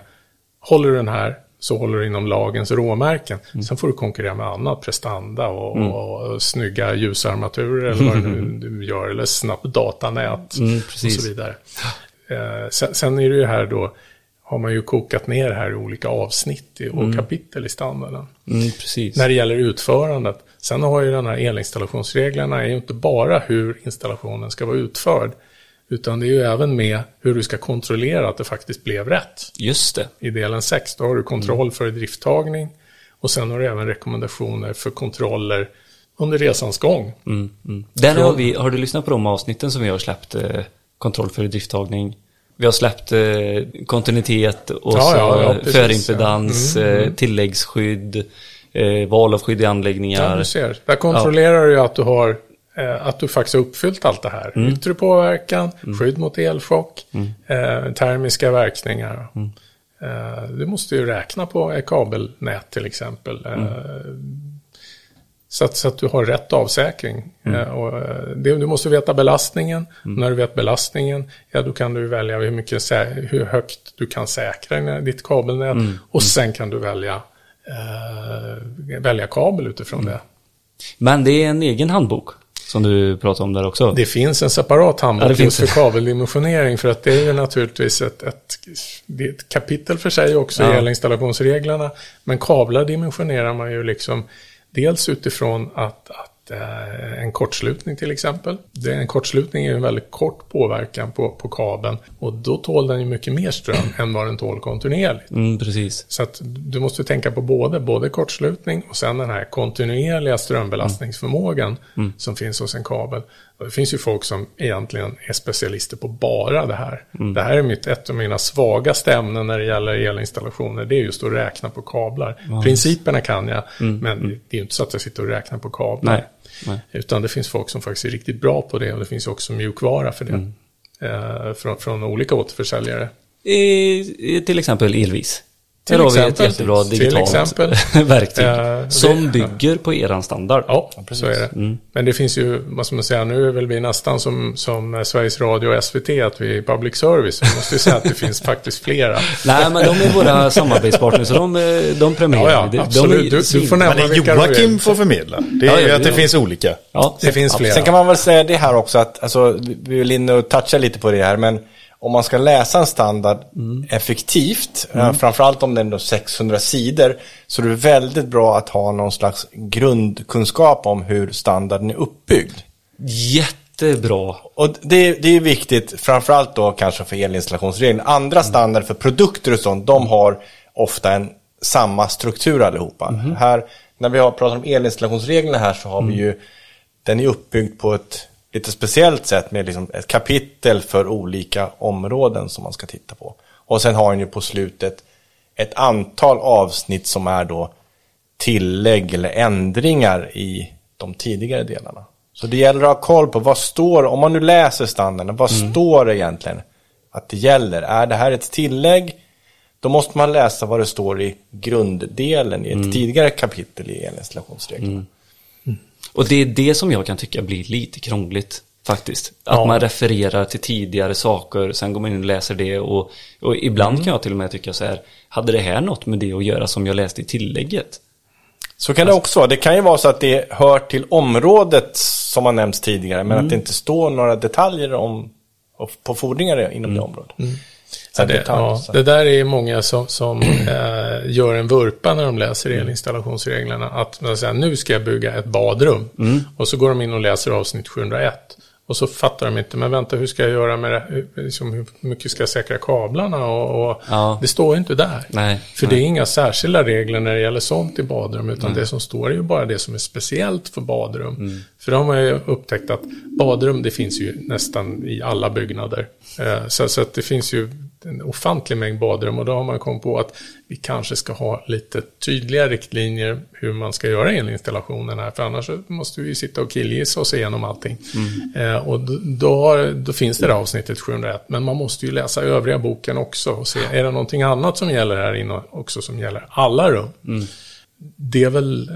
håller du den här så håller du inom lagens råmärken. Mm. Sen får du konkurrera med annat, prestanda och, och, och snygga ljusarmaturer eller vad du, [LAUGHS] du gör, eller snabbt datanät Mm, och så vidare. Eh, sen, sen är det ju här då, har man ju kokat ner det här i olika avsnitt och kapitel i standarden. Mm. När det gäller utförandet. Sen har ju den här elinstallationsreglerna är ju inte bara hur installationen ska vara utförd. Utan det är ju även med hur du ska kontrollera att det faktiskt blev rätt. Just det. I delen 6 då har du kontroll för idrifttagning. Och sen har du även rekommendationer för kontroller under resans gång. Mm, mm. Där har, vi, har du lyssnat på de avsnitten som vi har släppt? Eh, kontroll för drifttagning. Vi har släppt eh, kontinuitet och Ja, så ja, ja, precis, förimpedans, ja. Mm, eh, tilläggsskydd, eh, val av skydd i anläggningar. Ja, du ser. Där kontrollerar du att du har eh, att du faktiskt har uppfyllt allt det här. Mm. Yttre påverkan, skydd mot elchock, eh, termiska verkningar. Mm. Eh, du måste ju räkna på kabelnät till exempel. Mm. Eh, så, att, så att du har rätt avsäkring. Mm. Eh, och, det, du måste veta belastningen. När du vet belastningen, ja då kan du välja hur, mycket, hur högt du kan säkra ditt kabelnät. Mm. Och sen kan du välja, eh, välja kabel utifrån Mm. det. Men det är en egen handbok som du pratar om där också. Det finns en separat Ja, handbok det just för kabeldimensionering för att det är ju naturligtvis ett, ett, det är ett kapitel för sig också Ja. i elinstallationsreglerna. Men kablar dimensionerar man ju liksom dels utifrån att, att en kortslutning till exempel. En kortslutning är en väldigt kort påverkan på, på kabeln och då tål den ju mycket mer ström [CLEARS THROAT] än vad den tål kontinuerligt. Mm, precis. Så att du måste tänka på både, både kortslutning och sen den här kontinuerliga strömbelastningsförmågan som finns hos en kabel. Och det finns ju folk som egentligen är specialister på bara det här. Det här är mitt, ett av mina svagaste ämnen när det gäller elinstallationer. Det är just att räkna på kablar. Principerna kan jag, men det är ju inte så att jag sitter och räknar på kablar. Nej. Nej. Utan det finns folk som faktiskt är riktigt bra på det och det finns också mjukvara för det. Eh, från, från olika återförsäljare. Eh, till exempel elvis. Till Där har vi ett exempel. jättebra Till digitalt exempel. [LAUGHS] verktyg. Eh, som det- bygger på eran standard. Ja, så är det. Men det finns ju, vad ska man säga, nu är väl vi nästan som, som Sveriges Radio och SVT, att vi är public service. Vi måste ju säga att det finns [LAUGHS] faktiskt flera. Nej, men de är våra samarbetspartners så de, eh, de premierar Ja, ja. De- absolut. De är Du- du får nämna- Men vilka Joakim vill. får förmedla. Det Ja, är ja, att det ja. finns olika. Ja, Det finns flera. Sen kan man väl säga det här också att, alltså, vi- vi är väl inne och touchar lite på det här, men om man ska läsa en standard effektivt, eh, framförallt om den är då 600 sidor, så är det väldigt bra att ha någon slags grundkunskap om hur standarden är uppbyggd. Jättebra. Och det, det är viktigt, framförallt då kanske för elinstallationsregler. Andra standarder för produkter och sånt, de har ofta en samma struktur allihopa. Här, när vi har pratat om elinstallationsreglerna här så har vi ju, den är uppbyggd på ett lite speciellt sätt med liksom ett kapitel för olika områden som man ska titta på. Och sen har den ju på slutet ett antal avsnitt som är då tillägg eller ändringar i de tidigare delarna. Så det gäller att ha koll på vad står, om man nu läser standarden, vad står det egentligen att det gäller? Är det här ett tillägg? Då måste man läsa vad det står i grunddelen i ett tidigare kapitel i elinstallationsreglerna. Och det är det som jag kan tycka blir lite krångligt. Faktiskt. Att Ja. man refererar till tidigare saker, sen går man in och läser det och, och ibland Mm. kan jag till och med tycka så här, hade det här något med det att göra som jag läste i tillägget? Så kan det också vara. Det kan ju vara så att det hör till området som har nämnts tidigare, men att det inte står några detaljer om på fordringar inom det området. Så det, ja, det där är många som, som [CLEARS THROAT] eh, gör en vurpa när de läser elinstallationsreglerna. Att man säger nu ska jag bygga ett badrum. Och så går de in och läser avsnitt 701. Och så fattar de inte, men vänta hur ska jag göra med det? Hur, liksom, hur mycket ska jag säkra kablarna? Och, och Ja. Det står ju inte där. Nej, För nej. det är inga särskilda regler när det gäller sånt i badrum. Utan det som står är ju bara det som är speciellt för badrum. Mm. För då har man ju upptäckt att badrum det finns ju nästan i alla byggnader. Eh, Så, så att det finns ju en ofantlig mängd badrum och då har man kommit på att vi kanske ska ha lite tydliga riktlinjer hur man ska göra elinstallationen här. För annars måste vi ju sitta och killgissa oss igenom allting. Eh, Och då, har, då finns det där avsnittet 701. Men man måste ju läsa övriga boken också och se, är det någonting annat som gäller här inne också som gäller alla rum? Det är väl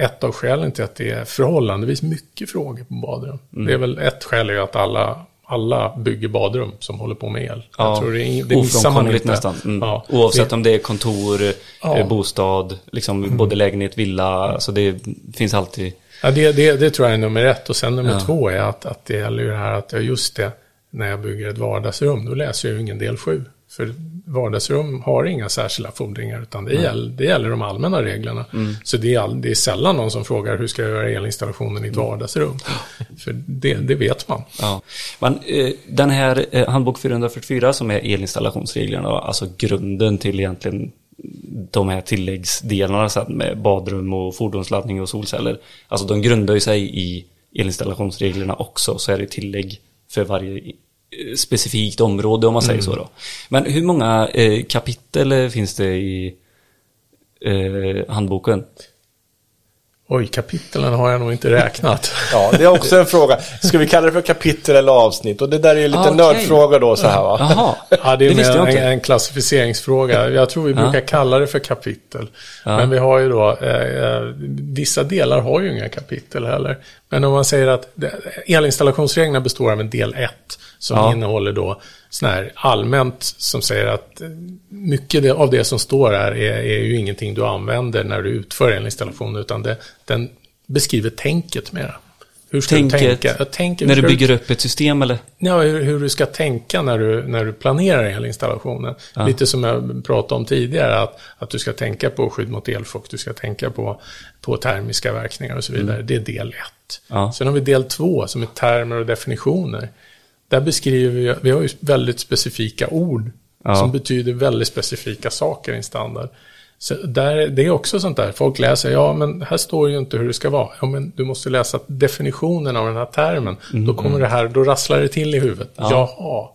ett av skälen till att det är förhållandevis mycket frågor på badrum. Det är väl ett skäl är ju att alla, alla bygger badrum som håller på med el. Jag tror det, är, det missar man nästan. Mm. Ja, Oavsett det, om det är kontor, Ja. eh, bostad, liksom både lägenhet, villa, så det finns alltid... ja, det, det, det tror jag är nummer ett. Och sen nummer två är att, att det gäller ju det här att, ja just det, när jag bygger ett vardagsrum, då läser jag ju ingen del 7. För vardagsrum har inga särskilda fordringar, utan det, gäller, det gäller de allmänna reglerna. Så det är, det är sällan någon som frågar hur ska jag göra elinstallationen i ett vardagsrum. [GASPS] För det, det vet man. Ja. Men eh, den här eh, handbok 444 som är elinstallationsreglerna, alltså grunden till egentligen de här tilläggsdelarna att med badrum och fordonsladdning och solceller. Alltså de grundar ju sig i elinstallationsreglerna också, så är det tillägg för varje specifikt område om man säger så då. Men hur många eh, kapitel eh, finns det i eh, handboken? Oj, kapitlen har jag nog inte räknat. [LAUGHS] Ja, det är också en fråga. Ska vi kalla det för kapitel eller avsnitt? Och det där är ju lite Ah, okej. nördfråga då så här va? Jaha, [LAUGHS] Ja, det är jag en, en klassificeringsfråga. Jag tror vi brukar kalla det för kapitel. Men vi har ju då, eh, eh, vissa delar har ju inga kapitel heller. Men om man säger att det, elinstallationsreglerna består av en del 1 som Ja. innehåller då sån här allmänt som säger att mycket av det som står här är, är ju ingenting du använder när du utför elinstallation utan det, den beskriver tänket mera. Hur ska Tänket, du tänka? Jag tänker, när du bygger upp ett system eller? Ja, hur, hur du ska tänka när du, när du planerar elinstallationen. Lite som jag pratade om tidigare, att, att du ska tänka på skydd mot elchock, du ska tänka på, på termiska verkningar och så vidare. Det är del ett. Ja. Sen har vi del två som är termer och definitioner. Där beskriver vi, vi har ju väldigt specifika ord Ja. som betyder väldigt specifika saker i en standard. Så där, det är också sånt där, folk läser, ja men här står ju inte hur det ska vara. Ja men du måste läsa definitionen av den här termen. Då kommer det här, då rasslar det till i huvudet. Jaha,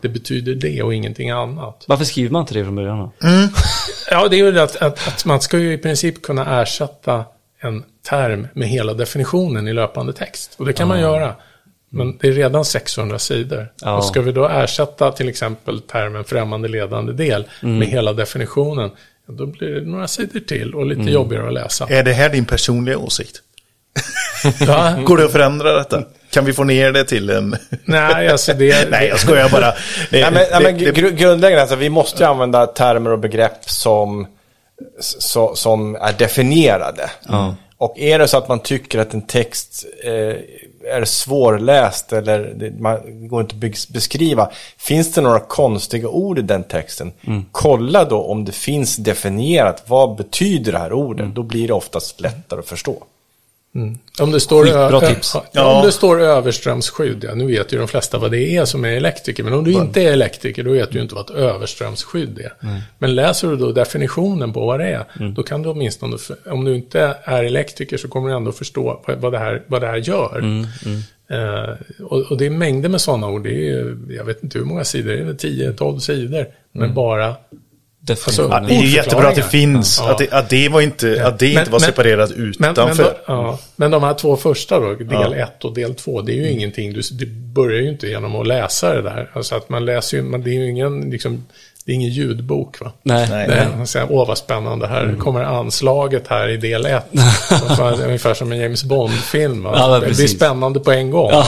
det betyder det och ingenting annat. Varför skriver man inte det från början då? [LAUGHS] Ja, det är ju det att, att, att man ska ju i princip kunna ersätta en term med hela definitionen i löpande text. Och det kan man göra. Men det är redan 600 sidor. Ja. Och ska vi då ersätta till exempel termen främmande ledande del med hela definitionen, då blir det några sidor till och lite jobbigare att läsa. Är det här din personliga åsikt? [LAUGHS] Ja, [LAUGHS] Går det att förändra detta? Kan vi få ner det till en... [LAUGHS] nej, alltså det... Nej, jag skojar bara. Det, Nej, men, men det- det- gru- grundläggande, alltså, vi måste ju använda termer och begrepp som, så, som är definierade. Och är det så att man tycker att en text eh, är svårläst eller det, man det går inte att bes- beskriva, finns det några konstiga ord i den texten? Kolla då om det finns definierat, vad betyder det här ordet? Då blir det oftast lättare att förstå. Om det står, Skitbra tips. Ja. Om det står överströmsskydd, ja, nu vet ju de flesta vad det är som är elektriker. Men om du inte är elektriker, då vet du ju inte vad ett överströmsskydd är. Men läser du då definitionen på vad det är, då kan du åtminstone, om du inte är elektriker så kommer du ändå förstå vad- det här, vad det här gör. Eh, och, och det är mängder med sådana ord. Det är, jag vet inte hur många sidor, det är väl 10-12 sidor. Men bara Definitionen. Ja, det är ju jättebra att det finns. Ja. Att, det, att det var inte, att det inte Men- var men- separerat Men, men, utanför. då, ja, men de här två första då, del 1 och del 2, det är ju ingenting, du, det börjar ju inte genom att läsa det där. Alltså att man läser ju, man, det är ju ingen, liksom, Det är ingen ljudbok va? Nej. Nej. Det är, så här, Åh vad spännande, här kommer anslaget här i del 1. [LAUGHS] Ungefär som en James Bond-film. va? Ja, det blir spännande på en gång. va?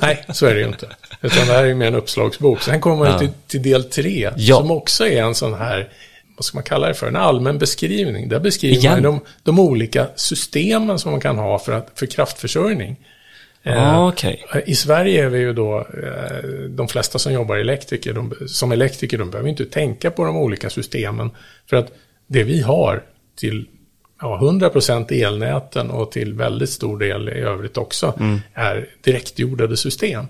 Nej, så är det ju inte. Utan det här är ju mer en uppslagsbok. Sen kommer man Ja. till, till del 3, Ja. som också är en sån här, vad ska man kalla det för, en allmän beskrivning. Där beskriver Igen. man de, de olika systemen som man kan ha för, att, för kraftförsörjning. Eh, Ah, okej. i Sverige är vi ju då, eh, de flesta som jobbar elektriker, de, som elektriker, de behöver inte tänka på de olika systemen. För att det vi har till ja, 100% elnäten och till väldigt stor del i övrigt också är direktjordade system.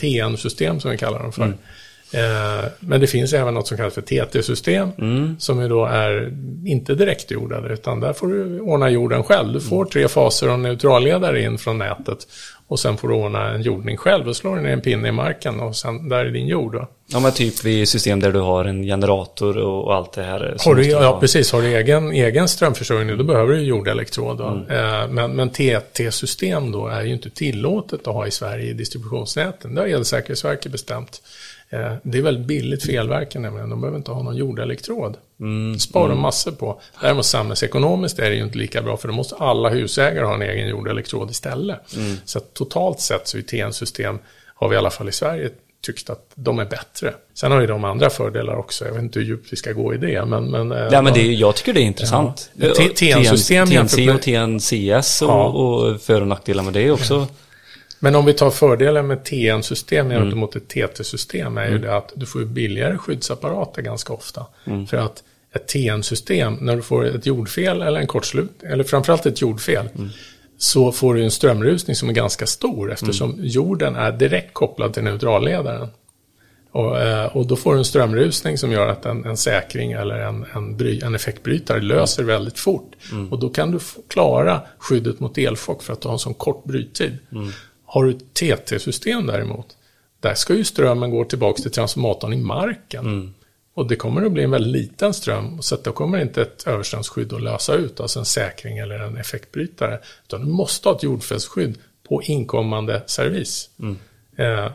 TN-system som vi kallar dem för. Eh, men det finns även något som kallas för TT-system som ju då är inte direktjordade utan där får du ordna jorden själv. Du får tre faser och neutralledare in från nätet och sen får du ordna en jordning själv och slår ner en pinne i marken och sen där är din jord. Då. Ja, men typ vid system där du har en generator och, allt det här. Har du, ja, precis. Har du egen, egen strömförsörjning då behöver du jordelektrod. Då. Eh, Men, men TT-system då är ju inte tillåtet att ha i Sverige i distributionsnäten. Det har Elsäkerhetsverket bestämt. Eh, Det är väldigt billigt för elverken nämligen. De behöver inte ha någon jordelektrod. Det sparar de massor på. Däremot samhällsekonomiskt är det ju inte lika bra för då måste alla husägare ha en egen jordelektrod istället. Så att totalt sett så är TN-system, har vi i alla fall i Sverige, tyckt att de är bättre. Sen har ju de andra fördelar också. Jag vet inte hur djupt vi ska gå i det. Men, men, eh, Ja, men det, jag tycker det är intressant. Ja. TN-system TNC och TNCS och, Ja. och för och nackdelar med det också. Men om vi tar fördelen med TN-system Mm. gentemot ett TT-system är ju det att du får billigare skyddsapparater ganska ofta. Mm. För att ett TN-system, när du får ett jordfel eller en kortslut, eller framförallt ett jordfel, Mm. så får du en strömrusning som är ganska stor eftersom Mm. jorden är direkt kopplad till neutralledaren. Och, eh, och då får du en strömrusning som gör att en, en säkring eller en, en, bry, en effektbrytare löser väldigt fort. Och då kan du klara skyddet mot elchock för att du har en sån kort bryttid. Har du TT-system däremot, där ska ju strömmen gå tillbaka till transformatorn i marken. Och det kommer att bli en väldigt liten ström, så att då kommer inte ett överströmsskydd att lösa ut, alltså en säkring eller en effektbrytare. Utan du måste ha ett jordfällsskydd på inkommande servis. Eh,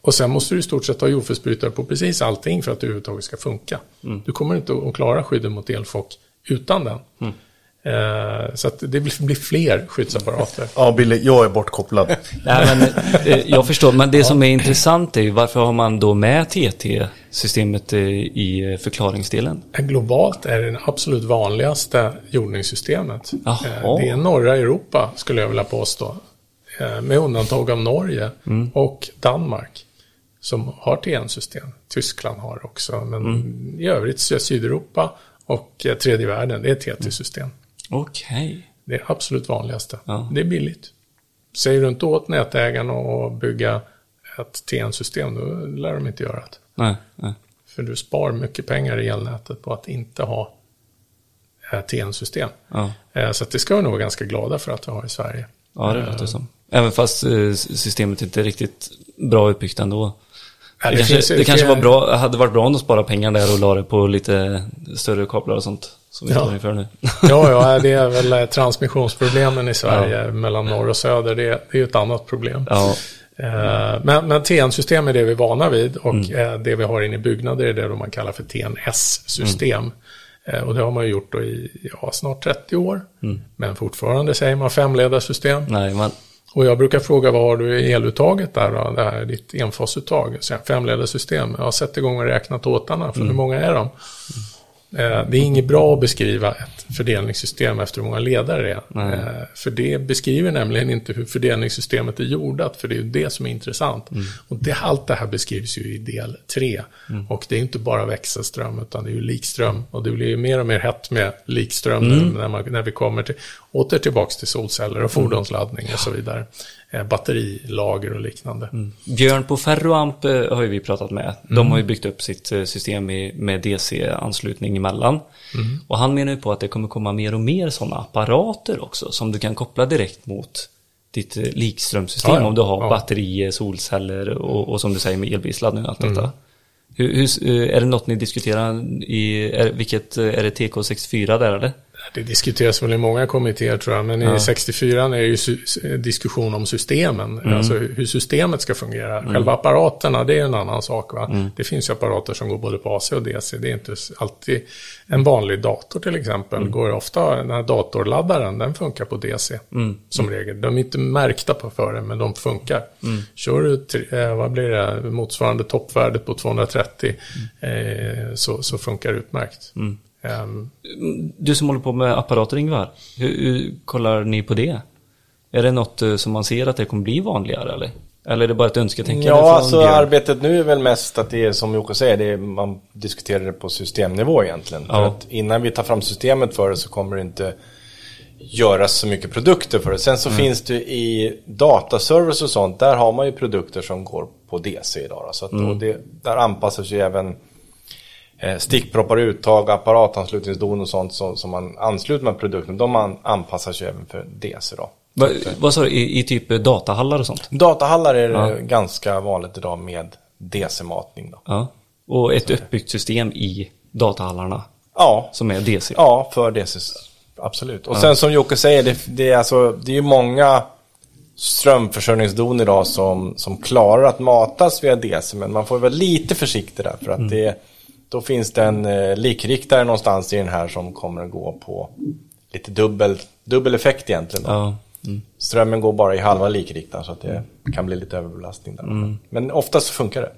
och sen måste du i stort sett ha jordfelsbrytare på precis allting för att det överhuvudtaget ska funka. Du kommer inte att klara skyddet mot elchock utan den. Eh, så att det blir, fler skyddsapparater. Ja, Billy, jag är bortkopplad. [LAUGHS] Nej, men, eh, jag förstår, men det som är intressant är ju varför har man då med TT-systemet eh, i eh, förklaringsdelen? Globalt är det det absolut vanligaste jordningssystemet. Jaha. Eh, Det är norra Europa, skulle jag vilja påstå. Eh, Med undantag av Norge och Danmark. Som har TN-system. Tyskland har också. Men i övrigt så är Sydeuropa och eh, tredje världen, det är TT-system. Okej. Det är absolut vanligaste. Ja. Det är billigt. Säger du inte åt nätägarna att bygga ett TN-system, då lär de inte göra det. Nej, nej. För du spar mycket pengar i elnätet på att inte ha eh, TN-system. Ja. Eh, Så det ska vi nog vara ganska glada för att vi har i Sverige. Ja, det låter som. Även fast eh, systemet inte är riktigt bra utbyggt ändå. Ja, Det, det kanske, finns- det kanske det- var bra, hade varit bra om de sparade pengar där och la det på lite större kablar och sånt. Som vi Ja. står inför nu. [LAUGHS] Ja, ja, det är väl eh, transmissionsproblemen i Sverige mellan norr och söder. Det, det är ett annat problem. ja. Eh, Men, men TN-system är det vi är vana vid och Mm. eh, det vi har inne i byggnader är det man kallar för TNS-system. Mm. Och det har man ju gjort i ja, snart 30 år. Mm. Men fortfarande säger man femledarsystem. Nej, man, Och jag brukar fråga vad har du i eluttaget där då? Det här är ditt enfasuttag. Femledarsystem. Jag har sett igång och räknat åtarna. För Mm. hur många är de? Eh, Det är inget bra att beskriva ett fördelningssystem efter hur många ledare det är. Nej. Eh, För det beskriver nämligen inte hur fördelningssystemet är jordat. För det är ju det som är intressant. Mm. Och det, allt det här beskrivs ju i del 3. Och det är inte bara växelström utan det är ju likström. Och det blir ju mer och mer hett med likström Mm. när, man, när vi kommer till, åter tillbaka till solceller och fordonsladdning och så vidare. Eh, batterilager och liknande. Björn på Ferroamp eh, har ju vi pratat med. De Mm. har ju byggt upp sitt eh, system med DC-anslutning emellan. Mm. Och han menar ju på att det kommer komma mer och mer sådana apparater också som du kan koppla direkt mot ditt likströmsystem Ja, ja. om du har Ja. batterier, solceller och, och som du säger med elbilsladdning och allt Mm. detta. Hur, hur, är det något ni diskuterar i, är, vilket, är det TK64 där eller? Det diskuteras väl i många kommittéer tror jag, men i 64 är det ju diskussion om systemen, Mm. alltså hur systemet ska fungera. Själva apparaterna, det är en annan sak. Va? Mm. Det finns ju apparater som går både på AC och DC. Det är inte alltid en vanlig dator till exempel. Mm. Går ofta, den här datorladdaren, den funkar på DC Mm. som regel. De är inte märkta på för det, men de funkar. Mm. Kör du, eh, vad blir det, motsvarande toppvärdet på 230 eh, så, så funkar det utmärkt. Mm. Ehm, Du som håller på med apparater Ingvar, hur, hur kollar ni på det? Är det något eh, som man ser att det kommer bli vanligare eller? Eller är det bara ett önsketänkande Ja, alltså Björn? arbetet nu är väl mest att det är som Jocke säger, det är, man diskuterar det på systemnivå egentligen. För Ja. att innan vi tar fram systemet för det så kommer det inte göras så mycket produkter för det. Sen så finns det i dataservice och sånt, där har man ju produkter som går på DC idag. då. Så att, och det, där anpassar sig även stickproppar, uttag, apparatanslutningsdon och sånt som, som man ansluter med produkten. De an, anpassar sig även för DC då. Va, vad sa du, i, i typ datahallar och sånt? Datahallar är Ja. ganska vanligt idag med DC-matning då. Ja. Och ett uppbyggt system i datahallarna Ja, som är DC? Ja, för DC. Absolut. Och sen som Jocke säger, det, det, är alltså, det är ju många strömförsörjningsdon idag som, som klarar att matas via DC. Men man får vara lite försiktig där. För att det, då finns det en eh, likriktare någonstans i den här som kommer att gå på lite dubbel, dubbel effekt egentligen. Då. Ja. Strömmen går bara i halva likriktaren så att det kan bli lite överbelastning där. Men oftast så funkar det.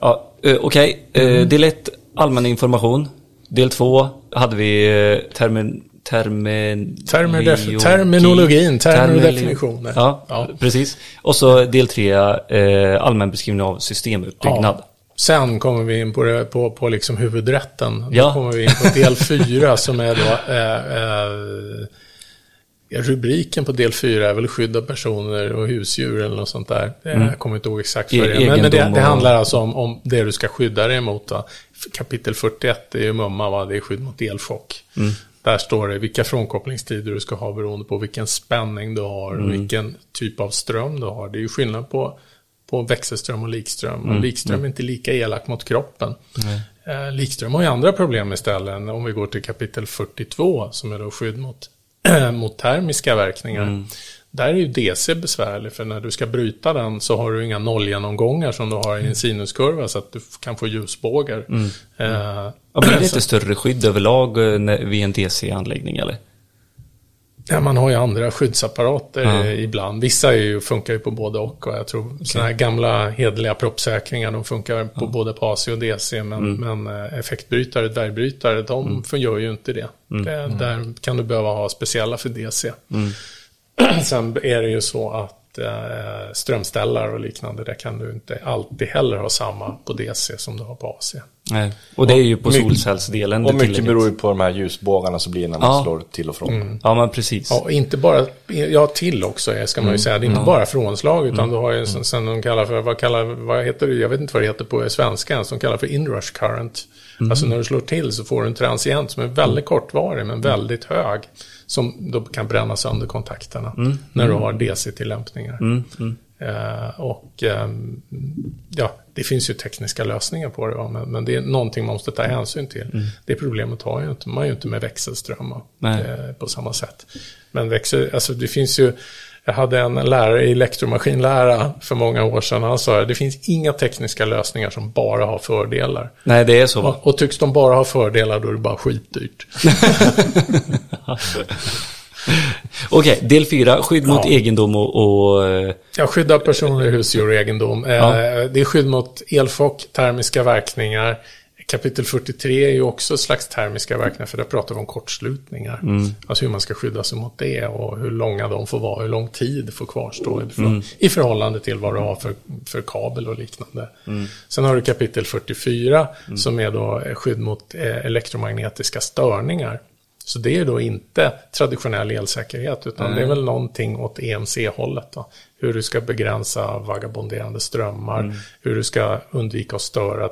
Ja, eh, Okej, Eh, del 1 allmän information. Del 2 hade vi termin, termin, biologi- terminologin, termer definitioner. Ja, Ja. precis. Och så del 3 eh, allmän beskrivning av systemuppbyggnad. Ja. Sen kommer vi in på, det, på, på liksom huvudrätten. Då Ja. kommer vi in på del fyra som är då eh, eh, rubriken på del fyra är väl skydd av personer och husdjur eller något sånt där. Eh, Jag kommer inte ihåg exakt vad det är. E- Men, men det, det handlar alltså om, om det du ska skydda dig emot. Va? Kapitel 41 är ju mumma, va? det är skydd mot elchock. Där står det vilka frånkopplingstider du ska ha beroende på vilken spänning du har och vilken typ av ström du har. Det är ju skillnad på, på växelström och likström. Och likström är inte lika elak mot kroppen. Eh, likström har ju andra problem istället. Om vi går till kapitel 42 som är då skydd mot, [CLEARS THROAT] mot termiska verkningar. Där är ju DC besvärlig för när du ska bryta den så har du inga nollgenomgångar som du har i en sinuskurva så att du kan få ljusbågar. Eh, Ja, blir det [CLEARS THROAT] inte större skydd överlag eh, vid en DC-anläggning eller? Ja, man har ju andra skyddsapparater Ja. eh, ibland. Vissa är ju, funkar ju på både och. och jag tror sådana här gamla hederliga proppsäkringar, de funkar på både på AC och DC. Men, men eh, effektbrytare, dvärgbrytare, de gör ju inte det. det. Där kan du behöva ha speciella för DC. [CLEARS THROAT] Sen är det ju så att eh, strömställare och liknande, där kan du inte alltid heller ha samma på DC som du har på AC. Nej. Och det är ju på mycket- solcellsdelen. Och det mycket tillägget. beror ju på de här ljusbågarna som blir när man Ja. slår till och från. Ja, men precis. Ja, inte bara, ja till också är- ska man ju säga. Det är inte bara frånslag utan du har ju sen, sen de kallar för, vad kallar, vad heter det, jag vet inte vad det heter på svenska, som kallar för inrush current. Alltså när du slår till så får du en transient som är väldigt kortvarig men väldigt hög. Som då kan bränna sönder kontakterna när du har DC-tillämpningar. Eh, och ehm, ja, det finns ju tekniska lösningar på det, va? Men, men det är någonting man måste ta hänsyn till. Det problemet har ju inte, man ju inte med växelström eh, på samma sätt. Men växel, alltså det finns ju, jag hade en lärare i elektromaskinlära för många år sedan, han sa det finns inga tekniska lösningar som bara har fördelar. Nej, det är så. Och, och tycks de bara ha fördelar då är det bara skitdyrt. [LAUGHS] Okej, del 4. Skydd mot Ja. egendom och... och eh, Ja, skydd av personer, husdjur och egendom. Eh, Ja. Det är skydd mot elchock, termiska verkningar. Kapitel 43 är ju också ett slags termiska verkningar, för där pratar vi om kortslutningar. Alltså hur man ska skydda sig mot det och hur långa de får vara, hur lång tid får kvarstå i, förhå- i förhållande till vad du har för, för kabel och liknande. Sen har du kapitel 44 som är då skydd mot eh, elektromagnetiska störningar. Så det är då inte traditionell elsäkerhet, utan det är väl någonting åt EMC-hållet. Hur du ska begränsa vagabonderande strömmar, hur du ska undvika att störa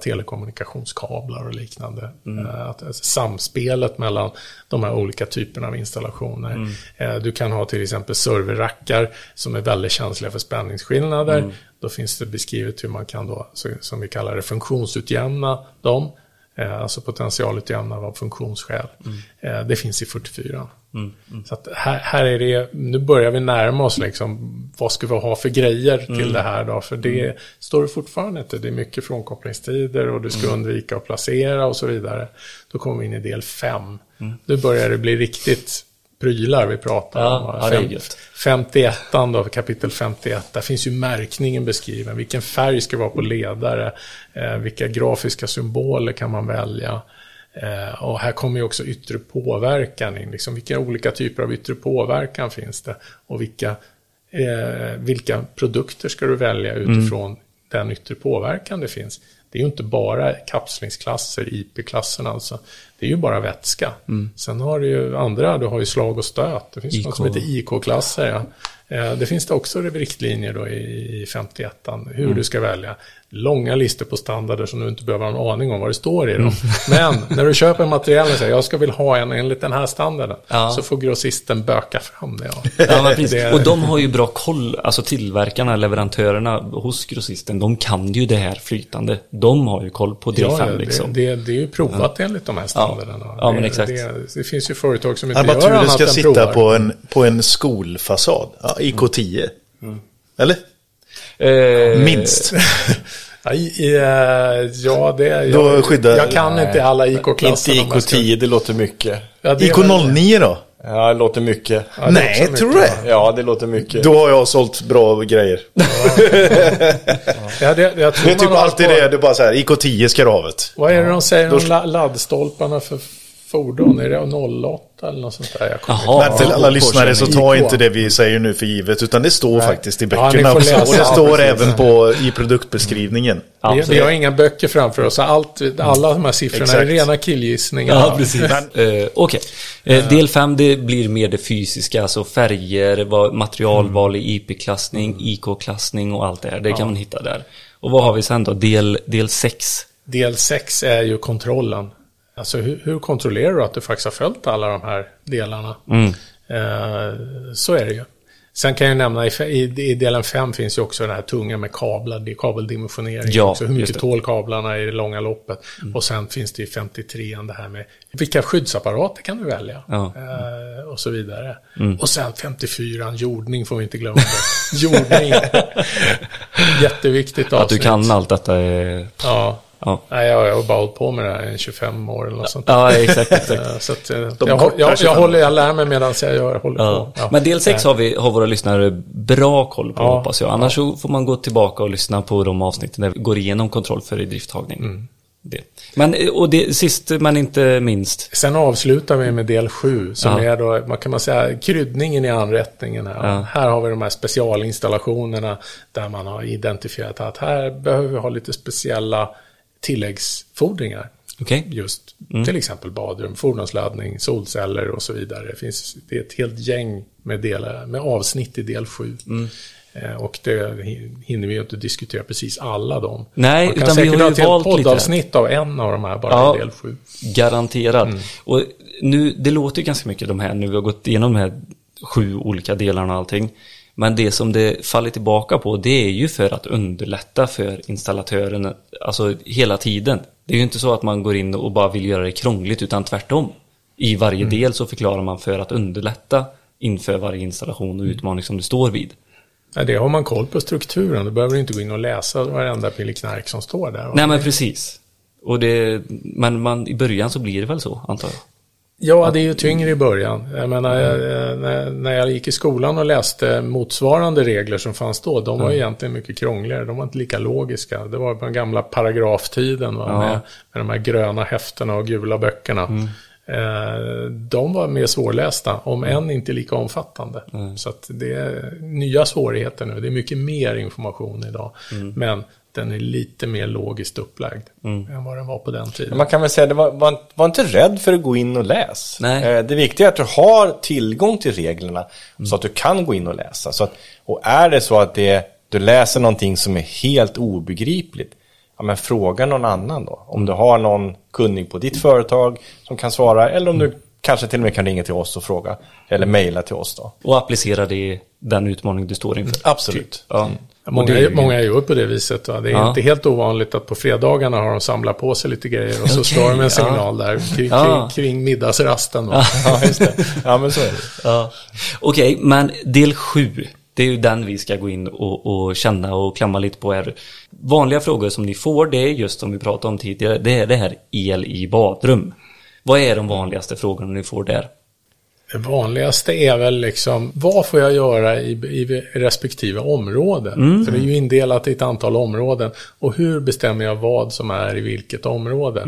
telekommunikationskablar och liknande. Eh, Att, alltså, samspelet mellan de här olika typerna av installationer. Eh, Du kan ha till exempel serverrackar som är väldigt känsliga för spänningsskillnader. Då finns det beskrivet hur man kan då, som vi kallar det, funktionsutjämna dem. Eh, alltså potentialutjämnare av funktionsskäl. Eh, det finns i 44. Så att här, här är det, nu börjar vi närma oss liksom, vad ska vi ha för grejer till det här då? För det står det fortfarande inte. Det är mycket frånkopplingstider och du ska undvika att placera och så vidare. Då kommer vi in i del 5. Nu börjar det bli riktigt prylar vi pratar Ja, om. ja, Fem- gött. 51 då, kapitel 51, där finns ju märkningen beskriven. Vilken färg ska vara på ledare? Eh, vilka grafiska symboler kan man välja? Eh, och här kommer ju också yttre påverkan in. Liksom, vilka olika typer av yttre påverkan finns det? Och vilka, eh, vilka produkter ska du välja utifrån den yttre påverkan det finns? Det är ju inte bara kapslingsklasser, IP-klasserna alltså. Det är ju bara vätska. Sen har du ju andra, du har ju slag och stöt. Det finns IK. något som heter IK-klasser. Ja. Eh, Det finns det också riktlinjer då i i 51 hur du ska välja. Långa listor på standarder som du inte behöver ha en aning om vad det står i dem. [LAUGHS] Men när du köper materialen och säger jag ska vill ha en enligt den här standarden. Ja. Så får grossisten böka fram det. Ja. Ja, men precis. Det- Och de har ju bra koll, alltså tillverkarna, leverantörerna hos grossisten, de kan ju det här flytande. De har ju koll på del Ja, 5 det, liksom. det, det är ju provat enligt de här standarderna. Ja, men det, exakt. Det, det finns ju företag som inte gör annat ska än sitta provar. på en, på en skolfasad. Ja, IK10. Eller? Eh, Minst. [LAUGHS] Ja, eh, ja, det... Då Jag, skyddar- jag kan inte alla IK-klasser. Inte IK10, det låter mycket. Ja, det är väl- IK09 då? Ja, det låter mycket. Ja, det Nej, tror du det? Ja, det låter mycket. Då har jag sålt bra grejer. Ja, det, jag tror Det är typ alltid på- det, det är bara så här, IK10 ska du ha vet. Vad är det de säger om la- laddstolparna för fordon? Är det 08 eller något sånt där? Jaha. Men till alla Ja, lyssnare så ta IK. inte det vi säger nu för givet, utan det står faktiskt i Ja, böckerna får också. Och det Ja, står även på, i produktbeskrivningen. ja, vi, vi har inga böcker framför oss. Allt, alla de här siffrorna Exakt. är rena killgissningar. Ja, precis. Eh, Okej. Eh, del 5, det blir mer det fysiska, alltså färger, materialval i IP-klassning, IK-klassning och allt det här. Det kan man hitta där. Och vad har vi sen då? Del, del 6. Del 6 är ju kontrollen. Alltså hur, hur kontrollerar du att du faktiskt har följt alla de här delarna? Mm. Eh, så är det ju. Sen kan jag nämna, i, i, i delen 5 finns ju också den här tunga med kablar, det är kabeldimensionering. Ja, också, hur mycket tål kablarna i det långa loppet. Och sen finns det i 53 det här med vilka skyddsapparater kan du välja? Ja. Eh, och så vidare. Och sen 54 jordning får vi inte glömma. jordning. [LAUGHS] Jätteviktigt avsnitt. Att du kan allt detta är... Ja. Ja, Nej, jag har bara hållit på med det här i 25 år eller något sånt. ja exakt, exakt. Eh, Så att, eh, jag, jag, jag, 25. håller, jag lär mig medan jag gör, håller Ja. på. Ja. Men del 6 har, vi, har våra lyssnare bra koll på Ja. hoppas jag. Annars så får man gå tillbaka och lyssna på de avsnitten där vi går igenom kontroll för idrifttagning. Mm. Det. Men, eh, och det, sist men inte minst. Sen avslutar vi med del 7 som Ja. är då, man kan man säga, kryddningen i anrättningen. Här. Ja. här har vi de här specialinstallationerna där man har identifierat att här behöver vi ha lite speciella tilläggsfordringar. Okej? Just Mm. till exempel badrum, fordonsladdning, solceller och så vidare. Det, finns, det är ett helt gäng med, delar, med avsnitt i del 7. Mm. Eh, Och det hin- hinner vi ju inte diskutera precis alla dem. Nej, utan vi har ha ju ett helt lite. poddavsnitt av en av de här bara Ja. del 7. Garanterat. Mm. Och nu, det låter ju ganska mycket de här nu. Vi har gått igenom de här sju olika delarna och allting. Men det som det faller tillbaka på det är ju för att underlätta för installatören, alltså hela tiden. Det är ju inte så att man går in och bara vill göra det krångligt utan tvärtom. I varje Mm. del så förklarar man för att underlätta inför varje installation och utmaning som du står vid. Ja, det har man koll på strukturen. Då behöver du inte gå in och läsa varenda pilleknark som står där. Nej men precis. Och det, men man, i början så blir det väl så, antar jag. Ja, det är ju tyngre i början. Jag menar, jag, när, när jag gick i skolan och läste motsvarande regler som fanns då, de var ju egentligen mycket krångligare. De var inte lika logiska. Det var den gamla paragraftiden va? Ja. Med, med de här gröna häftena och gula böckerna. Eh, de var mer svårlästa, om än inte lika omfattande. Så att det är nya svårigheter nu. Det är mycket mer information idag. Men den är lite mer logiskt upplagd än vad den var på den tiden. Men Man kan väl säga, det var, var, var inte rädd för att gå in och läs. Nej. Eh, Det viktiga är att du har tillgång till reglerna så att du kan gå in och läsa. Så att, och är det så att det, du läser någonting som är helt obegripligt, ja men fråga någon annan då. Om du har någon kunnig på ditt företag som kan svara, eller om du kanske till och med kan ringa till oss och fråga. Eller mejla till oss då. Och applicera det den utmaning du står inför. Absolut. Ja. Och Många, det är ju- många gör på det viset. Va? Det är Ja. inte helt ovanligt att på fredagarna har de samlat på sig lite grejer och så Okej, slår de en ja. signal där kring, Ja. kring, kring middagsrasten. Va? [LAUGHS] Ja, just det. Ja, men så är det. Ja. Okej, men del sju. Det är ju den vi ska gå in och, och känna och klämma lite på här. Vanliga frågor som ni får, det är just som vi pratade om tidigare, det är det här el i badrum. Vad är de vanligaste frågorna ni får där? Det vanligaste är väl liksom, vad får jag göra i, i respektive område? För det är ju indelat i ett antal områden. Och hur bestämmer jag vad som är i vilket område? Eh,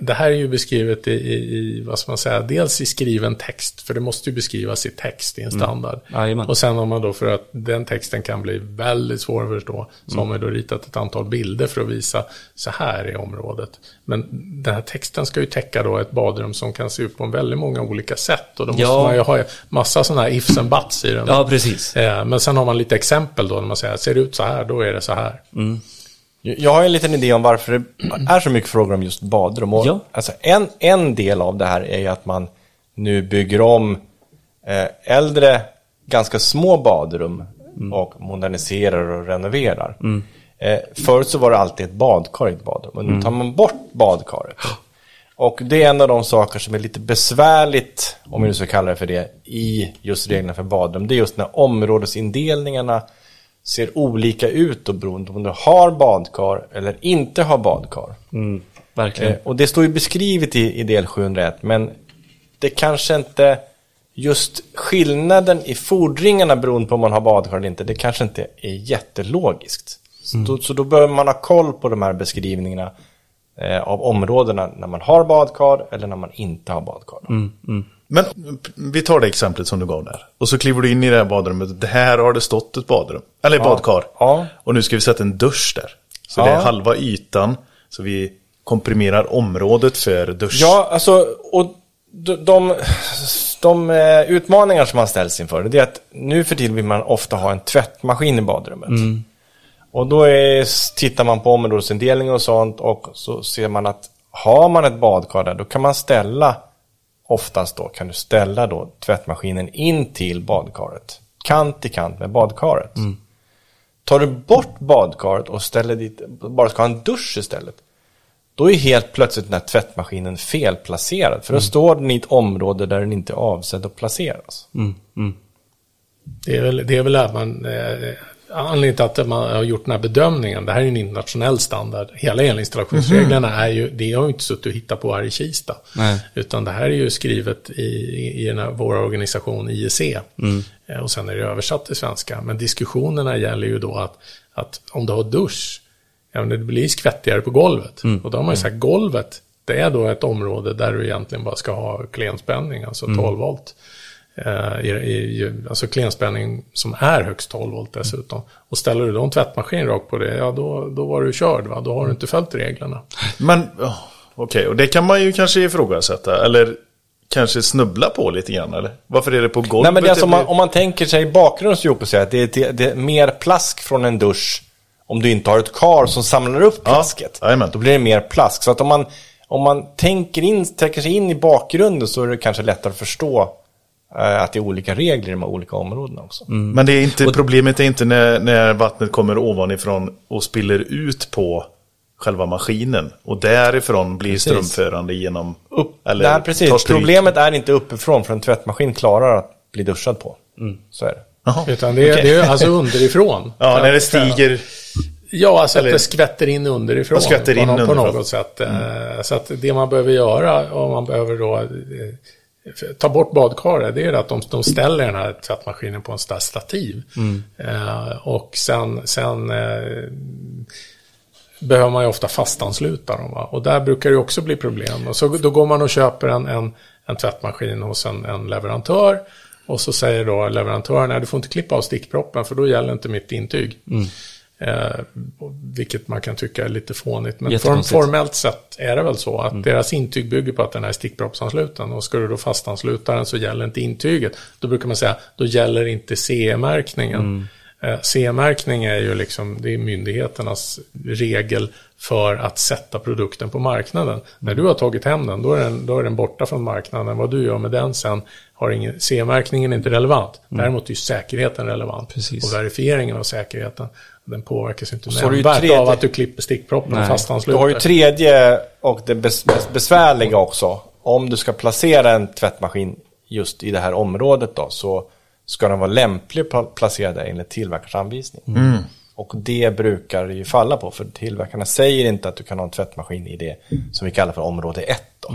det här är ju beskrivet i, i, vad ska man säga, dels i skriven text, för det måste ju beskrivas i text i en standard. Jajamän. Och sen har man då, för att den texten kan bli väldigt svår att förstå, så har man då ritat ett antal bilder för att visa, så här är området. Men den här texten ska ju täcka då ett badrum som kan se ut på en väldigt många olika sätt. Och då måste Ja. man ju ha massa sådana här ifs and buts i den. Ja, precis. Eh, Men sen har man lite exempel då, när man säger, ser det ut så här, då är det så här. Jag har en liten idé om varför det är så mycket frågor om just badrum. Och Ja. alltså en, en del av det här är ju att man nu bygger om eh, äldre, ganska små badrum och moderniserar och renoverar. Eh, förut så var det alltid ett badkar i ett badrum och nu tar man bort badkaret. Och det är en av de saker som är lite besvärligt, om vi nu ska kalla det för det, i just reglerna för badrum. Det är just när områdesindelningarna ser olika ut och beroende på om du har badkar eller inte har badkar. Mm, verkligen. Eh, och det står ju beskrivet i, i del 701, men det kanske inte, just skillnaden i fordringarna beroende på om man har badkar eller inte, det kanske inte är jättelogiskt. Så, då, så då behöver man ha koll på de här beskrivningarna eh, av områdena när man har badkar eller när man inte har badkar. Men vi tar det exemplet som du gav där. Och så kliver du in i det här badrummet. Det här har det stått ett badrum. Eller badkar. Ja. Och nu ska vi sätta en dusch där. Så Ja. det är halva ytan. Så vi komprimerar området för dusch. Ja, alltså, och de, de, de eh, utmaningar som man ställs inför, det är att nu för tiden vill man ofta ha en tvättmaskin i badrummet. Och då är, tittar man på områdesindelning och sånt och så ser man att har man ett badkar där, då kan man ställa, oftast då, kan du ställa då tvättmaskinen in till badkaret. Kant i kant med badkaret. Tar du bort badkaret och ställer dit, bara ska ha en dusch istället, då är helt plötsligt den här tvättmaskinen felplacerad. För då står den i ett område där den inte är avsedd att placeras. Det är väl, det är väl att man, eh, anledningen till att man har gjort den här bedömningen, det här är en internationell standard. Hela elinstallationsreglerna är ju, det har ju inte suttit och hittat på här i Kista. Nej. Utan det här är ju skrivet i, i, i vår organisation IEC. Eh, Och sen är det översatt till svenska. Men diskussionerna gäller ju då att, att om du har dusch, ja, det blir skvättigare på golvet. Och då har man ju sagt golvet, det är då ett område där du egentligen bara ska ha klenspänning, alltså 12 volt. Eh, i, i, alltså klenspänning som är högst 12 volt dessutom. Och ställer du då en tvättmaskin rakt på det, ja då, då var du körd va, då har du inte följt reglerna. Men, okej, och det kan man ju kanske ifrågasätta. Eller kanske snubbla på lite grann, eller? Varför är det på golvet? Nej men det är alltså, om, man, om man tänker sig Jocke säger, att det är, det, det är mer plask från en dusch om du inte har ett kar som samlar upp plasket. jajamän. då blir det mer plask. Så att om man, om man tänker, in, tänker sig in i bakgrunden så är det kanske lättare att förstå att det är olika regler i de här olika områdena också. Men det är inte, problemet är inte när, när vattnet kommer ovanifrån och spiller ut på själva maskinen. Och därifrån blir Precis. strömförande genom... Upp, eller Nej, precis. Problemet är inte uppifrån, för en tvättmaskin klarar att bli duschad på. Så är det. Jaha. Utan det, är- Okej. det är alltså underifrån. [LAUGHS] Ja, när det stiger... Ja, alltså Eller- att det skvätter in underifrån. Skvätter på, in något, på underifrån. något sätt. Eh, Så att det man behöver göra, om man behöver då eh, ta bort badkaret, det är att de, de ställer den här tvättmaskinen på en sån där stativ. Eh, och sen, sen eh, behöver man ju ofta fastansluta dem. Va? Och där brukar det också bli problem. Och så, då går man och köper en, en, en tvättmaskin hos en, en leverantör. Och så säger då leverantören, nej du får inte klippa av stickproppen för då gäller inte mitt intyg. Eh, vilket man kan tycka är lite fånigt. Men form, formellt sett är det väl så att deras intyg bygger på att den är stickproppsansluten. Och ska du då fastansluta den så gäller inte intyget. Då brukar man säga, då gäller inte CE-märkningen. Eh, C-märkning är ju liksom, det är myndigheternas regel för att sätta produkten på marknaden. När du har tagit hem den, då är den, då är den borta från marknaden. Vad du gör med den sen har ingen, C-märkningen är inte relevant. Däremot är säkerheten relevant. Precis. Och verifieringen av säkerheten, den påverkas inte nämnvärt tredje- av att du klipper stickproppen och Nej. Du fastansluter. har ju tredje och det bes besvärliga också. Om du ska placera en tvättmaskin just i det här området då så ska den vara lämplig pla- placerad enligt tillverkarens anvisning. Och det brukar det ju falla på för tillverkarna säger inte att du kan ha en tvättmaskin i det som vi kallar för område 1 då.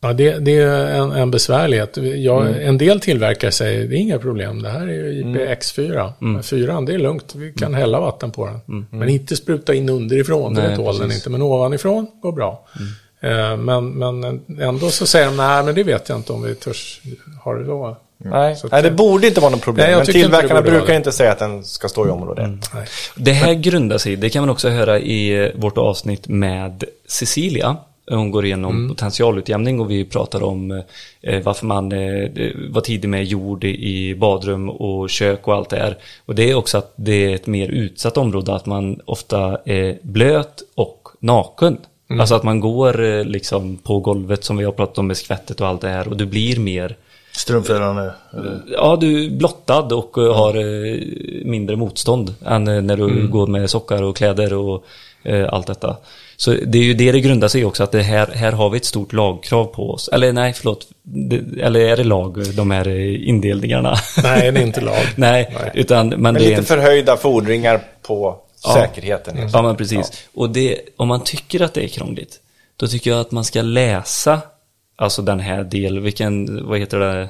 Ja, det, det är en, en besvärlighet. Jag, Mm. En del tillverkare säger det är inga problem, det här är ju IPX4. Mm. Fyran, det är lugnt, vi kan hälla vatten på den. Men inte spruta in underifrån, Nej, det tål den precis. inte. Men ovanifrån går bra. Mm. Eh, Men, men ändå så säger de, nej men det vet jag inte om vi törs ha det då. Nej, Så att Nej, det borde inte vara något problem. Nej, men inte tillverkarna vara brukar inte säga att den ska stå i område 1. Nej. Det här grundar sig, det kan man också höra i vårt avsnitt med Cecilia. Hon går igenom potentialutjämning och vi pratar om eh, varför man eh, var tidig med jord i, badrum och kök och allt det här. Och det är också att det är ett mer utsatt område, att man ofta är blöt och naken. Alltså att man går eh, liksom på golvet som vi har pratat om med skvättet och allt det här och du blir mer Strömförande. Ja, du är blottad och eh, har eh, mindre motstånd än eh, när du går med sockar och kläder och eh, allt detta. Så det är ju det det grundar sig i också, att det här, här har vi ett stort lagkrav på oss. Eller nej, förlåt. Det, eller är det lag, de här eh, indelningarna? Nej, det är inte lag. [LAUGHS] nej, Nej. utan men Men det är lite en... förhöjda fordringar på Ja. säkerheten. Ja, men precis. Och det, om man tycker att det är krångligt, då tycker jag att man ska läsa Alltså den här del, vilken, vad heter det?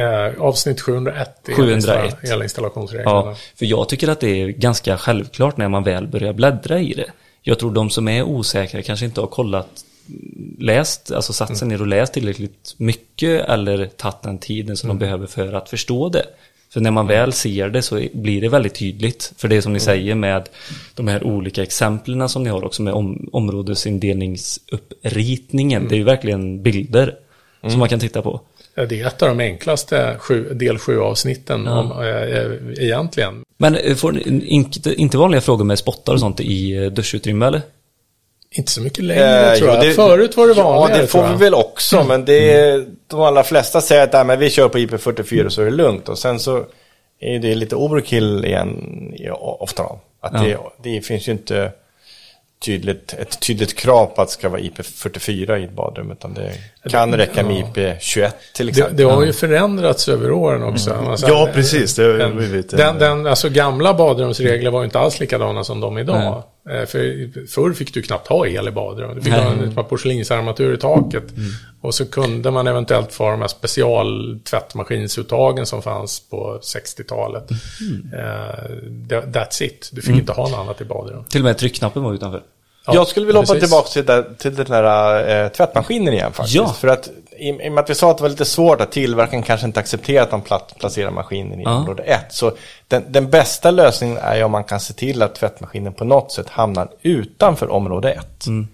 Eh, avsnitt 701 i 701. elinstalla- elinstallationsreglerna. Ja, för jag tycker att det är ganska självklart när man väl börjar bläddra i det. Jag tror de som är osäkra kanske inte har kollat, läst, alltså satt sig ner och läst tillräckligt mycket eller tagit den tiden som de behöver för att förstå det. För när man väl ser det så blir det väldigt tydligt. För det som ni säger med de här olika exemplen som ni har också med om, områdesindelningsuppritningen. Det är ju verkligen bilder som man kan titta på. Ja, Det är ett av de enklaste sju, del 7-avsnitten om, eh, eh, egentligen. Men eh, får ni inte, inte vanliga frågor med spottar och sånt i duschutrymme eller? Inte så mycket längre Eh, tror jo, jag. det- Förut var det Ja, vanligare det får vi väl också, men det är, de allra flesta säger att "Nej, men vi kör på IP44 så är det lugnt. Och sen så är det lite overkill igen ofta. Att det, det finns ju inte tydligt, ett tydligt krav på att det ska vara IP44 i ett badrum, utan det kan räcka med IP21 till Det, exempel. det har ju förändrats över åren också. Alltså, Ja, precis. Det har den, blivit... den, den, alltså gamla badrumsregler var ju inte alls likadana som de idag. Eh, För förr fick du knappt ha el i badrum. Du fick Nej. ha ett par porslinsarmatur i taket. Mm. Och så kunde man eventuellt få de här specialtvättmaskinsuttagen som fanns på 60-talet. Mm. Eh, that- That's it. Du fick inte ha något annat i badrum. Till och med tryckknappen var utanför. Ja, jag skulle vilja hoppa precis. tillbaka till, till den här äh, tvättmaskinen igen faktiskt. Ja. För att i, i och med att vi sa att det var lite svårt att tillverkaren kanske inte accepterar att plat, placerar maskinen i Ja. område 1. Så den, den bästa lösningen är ju om man kan se till att tvättmaskinen på något sätt hamnar utanför område 1. Mm.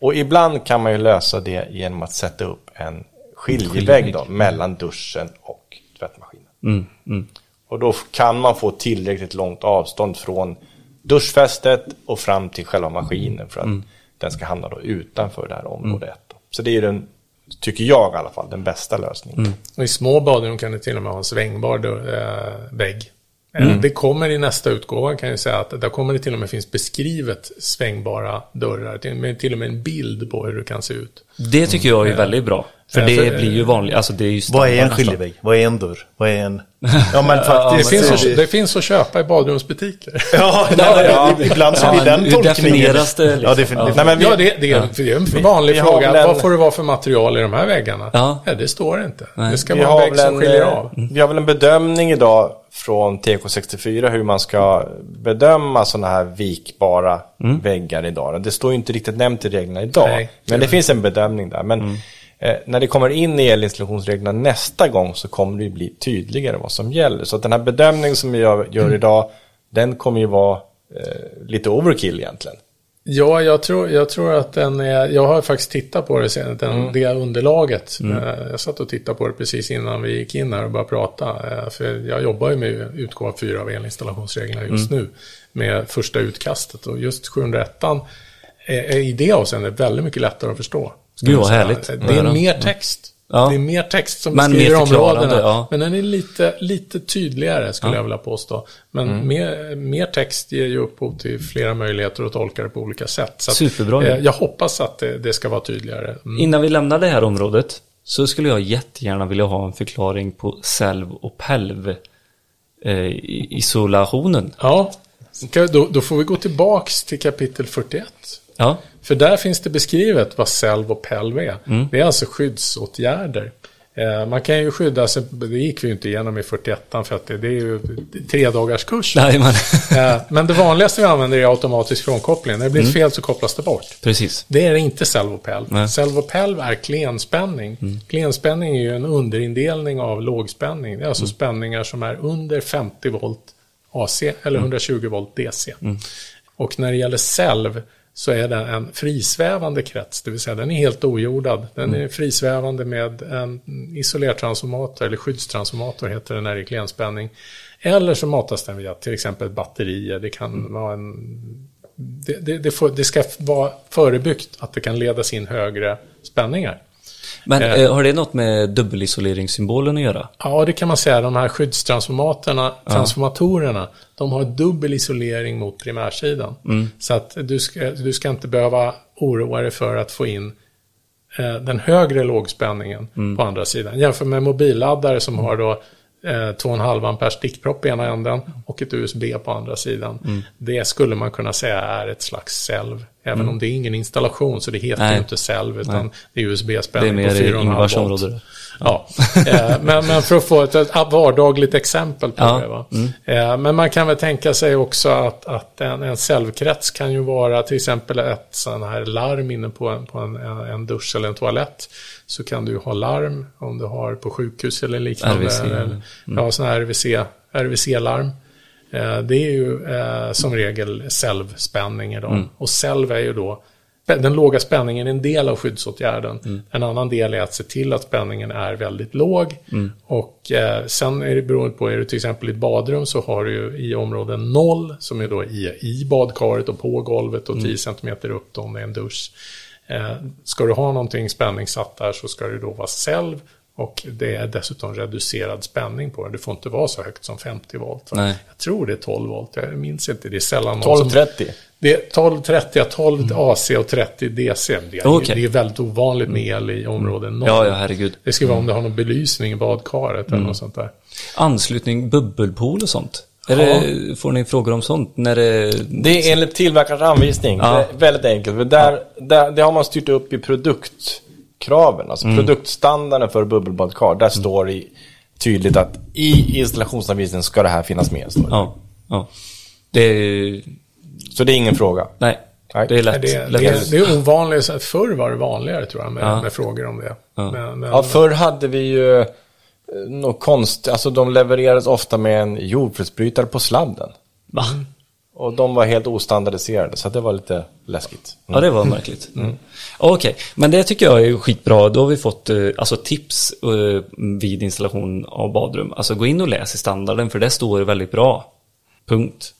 Och ibland kan man ju lösa det genom att sätta upp en skiljevägg då, mellan duschen och tvättmaskinen. Mm, mm. Och då kan man få tillräckligt långt avstånd från duschfästet och fram till själva maskinen för att Mm. den ska hamna då utanför det här område 1. Så det är den, tycker jag i alla fall, den bästa lösningen. Mm. Och I små badrum kan det till och med ha en svängbar eh, vägg. Eh, Mm. Det kommer i nästa utgåva kan jag säga att där kommer det till och med finns beskrivet svängbara dörrar. Till, med till och med en bild på hur det kan se ut. Det tycker jag är väldigt bra. För Ja, det för- blir ju vanligt, alltså det är ju Vad är en skiljevägg? Vad är en dörr? Vad är en... [LAUGHS] Ja, men Det, faktiskt. finns, så- att, det finns att köpa i badrumsbutiker. [LAUGHS] Ja, nej, men ibland så Ja, blir den hur tolkningen... definieras det, liksom? Ja, det, det, Nej, men vi, Ja, det, det, är, det är en vanlig vi fråga. en- Vad får det vara för material i de här väggarna? Ja. det står inte. Nej. Det ska vi, vara har en vägg väl som en, skiljer eh, av. vi har väl en bedömning idag från TK64 hur man ska bedöma sådana här vikbara väggar idag. Det står ju inte riktigt nämnt i reglerna idag. Nej. men det finns en bedömning där. Men eh, när det kommer in i elinstallationsreglerna nästa gång så kommer det bli tydligare vad som gäller. Så att den här bedömningen som vi gör, gör idag, den kommer ju vara eh, lite overkill egentligen. Ja, jag tror, jag tror att den är, jag har faktiskt tittat på det sen, den, det underlaget. Eh, Jag satt och tittade på det precis innan vi gick in här och började prata. Eh, För jag jobbar ju med utgåva 4 av elinstallationsreglerna just nu. Med första utkastet och just 701 är, är i det avseendet väldigt mycket lättare att förstå. Gud, vad härligt. Det är mer text. Ja. Det är mer text som Men beskriver områdena. ja. Men den är lite, lite tydligare skulle Ja. jag vilja påstå. Men Mm. mer, mer text ger ju upphov till flera möjligheter att tolka det på olika sätt. Så att, Superbra ju. eh, jag hoppas att det, det ska vara tydligare. Mm. Innan vi lämnar det här området så skulle jag jättegärna vilja ha en förklaring på selv och pelv eh, isolationen. Ja, då, då får vi gå tillbaks till kapitel 41. Ja, För där finns det beskrivet vad selv och pelv är. Mm. Det är alltså skyddsåtgärder. Eh, man kan ju skydda sig, det gick vi ju inte igenom i 41 för att det, det är ju tre dagars kurs. nej men [LAUGHS] Eh, men det vanligaste vi använder är automatisk frånkoppling. När det blir Mm. fel så kopplas det bort. precis. Det är inte Selvopelv. Selvopelv är klenspänning. Mm. Klenspänning är ju en underindelning av lågspänning. Det är alltså Mm. spänningar som är under 50 volt AC eller 120 volt DC. Mm. Och när det gäller Selv så är den en frisvävande krets, det vill säga den är helt ojordad. Den Mm. är frisvävande med en isolertransformator, eller skyddstransformator heter det när det är klenspänning. Eller så matas den via till exempel batterier, det kan Mm. vara en det, det, det, får, det ska vara förebyggt att det kan ledas in högre spänningar. Men Eh. eh, har det något med dubbelisoleringssymbolen att göra? Ja, det kan man säga. De här skyddstransformatorerna, transformatorerna, de har dubbel isolering mot primärsidan. Så att du ska, du ska inte behöva oroa dig för att få in eh, den högre lågspänningen på andra sidan. Jämför med mobilladdare som har då 2,5 ampere stickpropp i ena änden och ett USB på andra sidan. Det skulle man kunna säga är ett slags selv. Även om det är ingen installation så det heter Nej. inte selv utan Nej. det är USB-spänning på mer 4,5 Ingvars volt. Ja, [LAUGHS] eh, men, men för att få ett, ett vardagligt exempel på Ja, det. Va? Eh, Men man kan väl tänka sig också att, att en, en cellkrets kan ju vara till exempel ett sån här larm inne på, en, på en, en dusch eller en toalett. Så kan du ha larm om du har på sjukhus eller liknande. RVC, Eller, Ja, sådana här RVC, RVC-larm. Eh, Det är ju som regel cellspänning i dem. Och cell är ju då den låga spänningen är en del av skyddsåtgärden. En annan del är att se till att spänningen är väldigt låg. Och eh, sen är det beroende på, är du till exempel i ett badrum så har du ju i områden 0 som är då i, i badkaret och på golvet och 10 cm upp då om det är en dusch. Eh, ska du ha någonting spänningssatt där så ska det då vara selv och det är dessutom reducerad spänning på det. Det får inte vara så högt som 50 volt. Jag tror det är 12 volt, jag minns inte. Det är sällan någon som 1230. Det är 12, 30, 12 AC och 30 DC. Det är, Okej. det är väldigt ovanligt med el i områden 0. Ja, ja, herregud. Det ska vara om du har någon belysning i badkaret eller något sånt där. Anslutning, bubbelpool och sånt. Ja. det, får ni frågor om sånt? När det... Det är enligt tillverkarens anvisning. Ja. Väldigt enkelt. För där, där, det har man styrt upp i produktkraven. Alltså produktstandarden för bubbelbadkar. Där står det tydligt att i installationsanvisningen ska det här finnas med. Står det. Ja, ja. Det är... Så det är ingen fråga. Nej, Nej. det är lätt. Det, är- lätt. det, är- det är ovanligt. Förr var det vanligare tror jag med, Ja. med frågor om det. Ja. Men, men, Ja, förr hade vi ju eh, något konst, alltså de levererades ofta med en jordfelsbrytare på sladden. Va? Och de var helt ostandardiserade, så det var lite läskigt. Ja, det var märkligt. Mm. Okej, men det tycker jag är skitbra. Då har vi fått eh, alltså, tips eh, vid installation av badrum. Alltså gå in och läs i standarden, för det står väldigt bra. Punkt.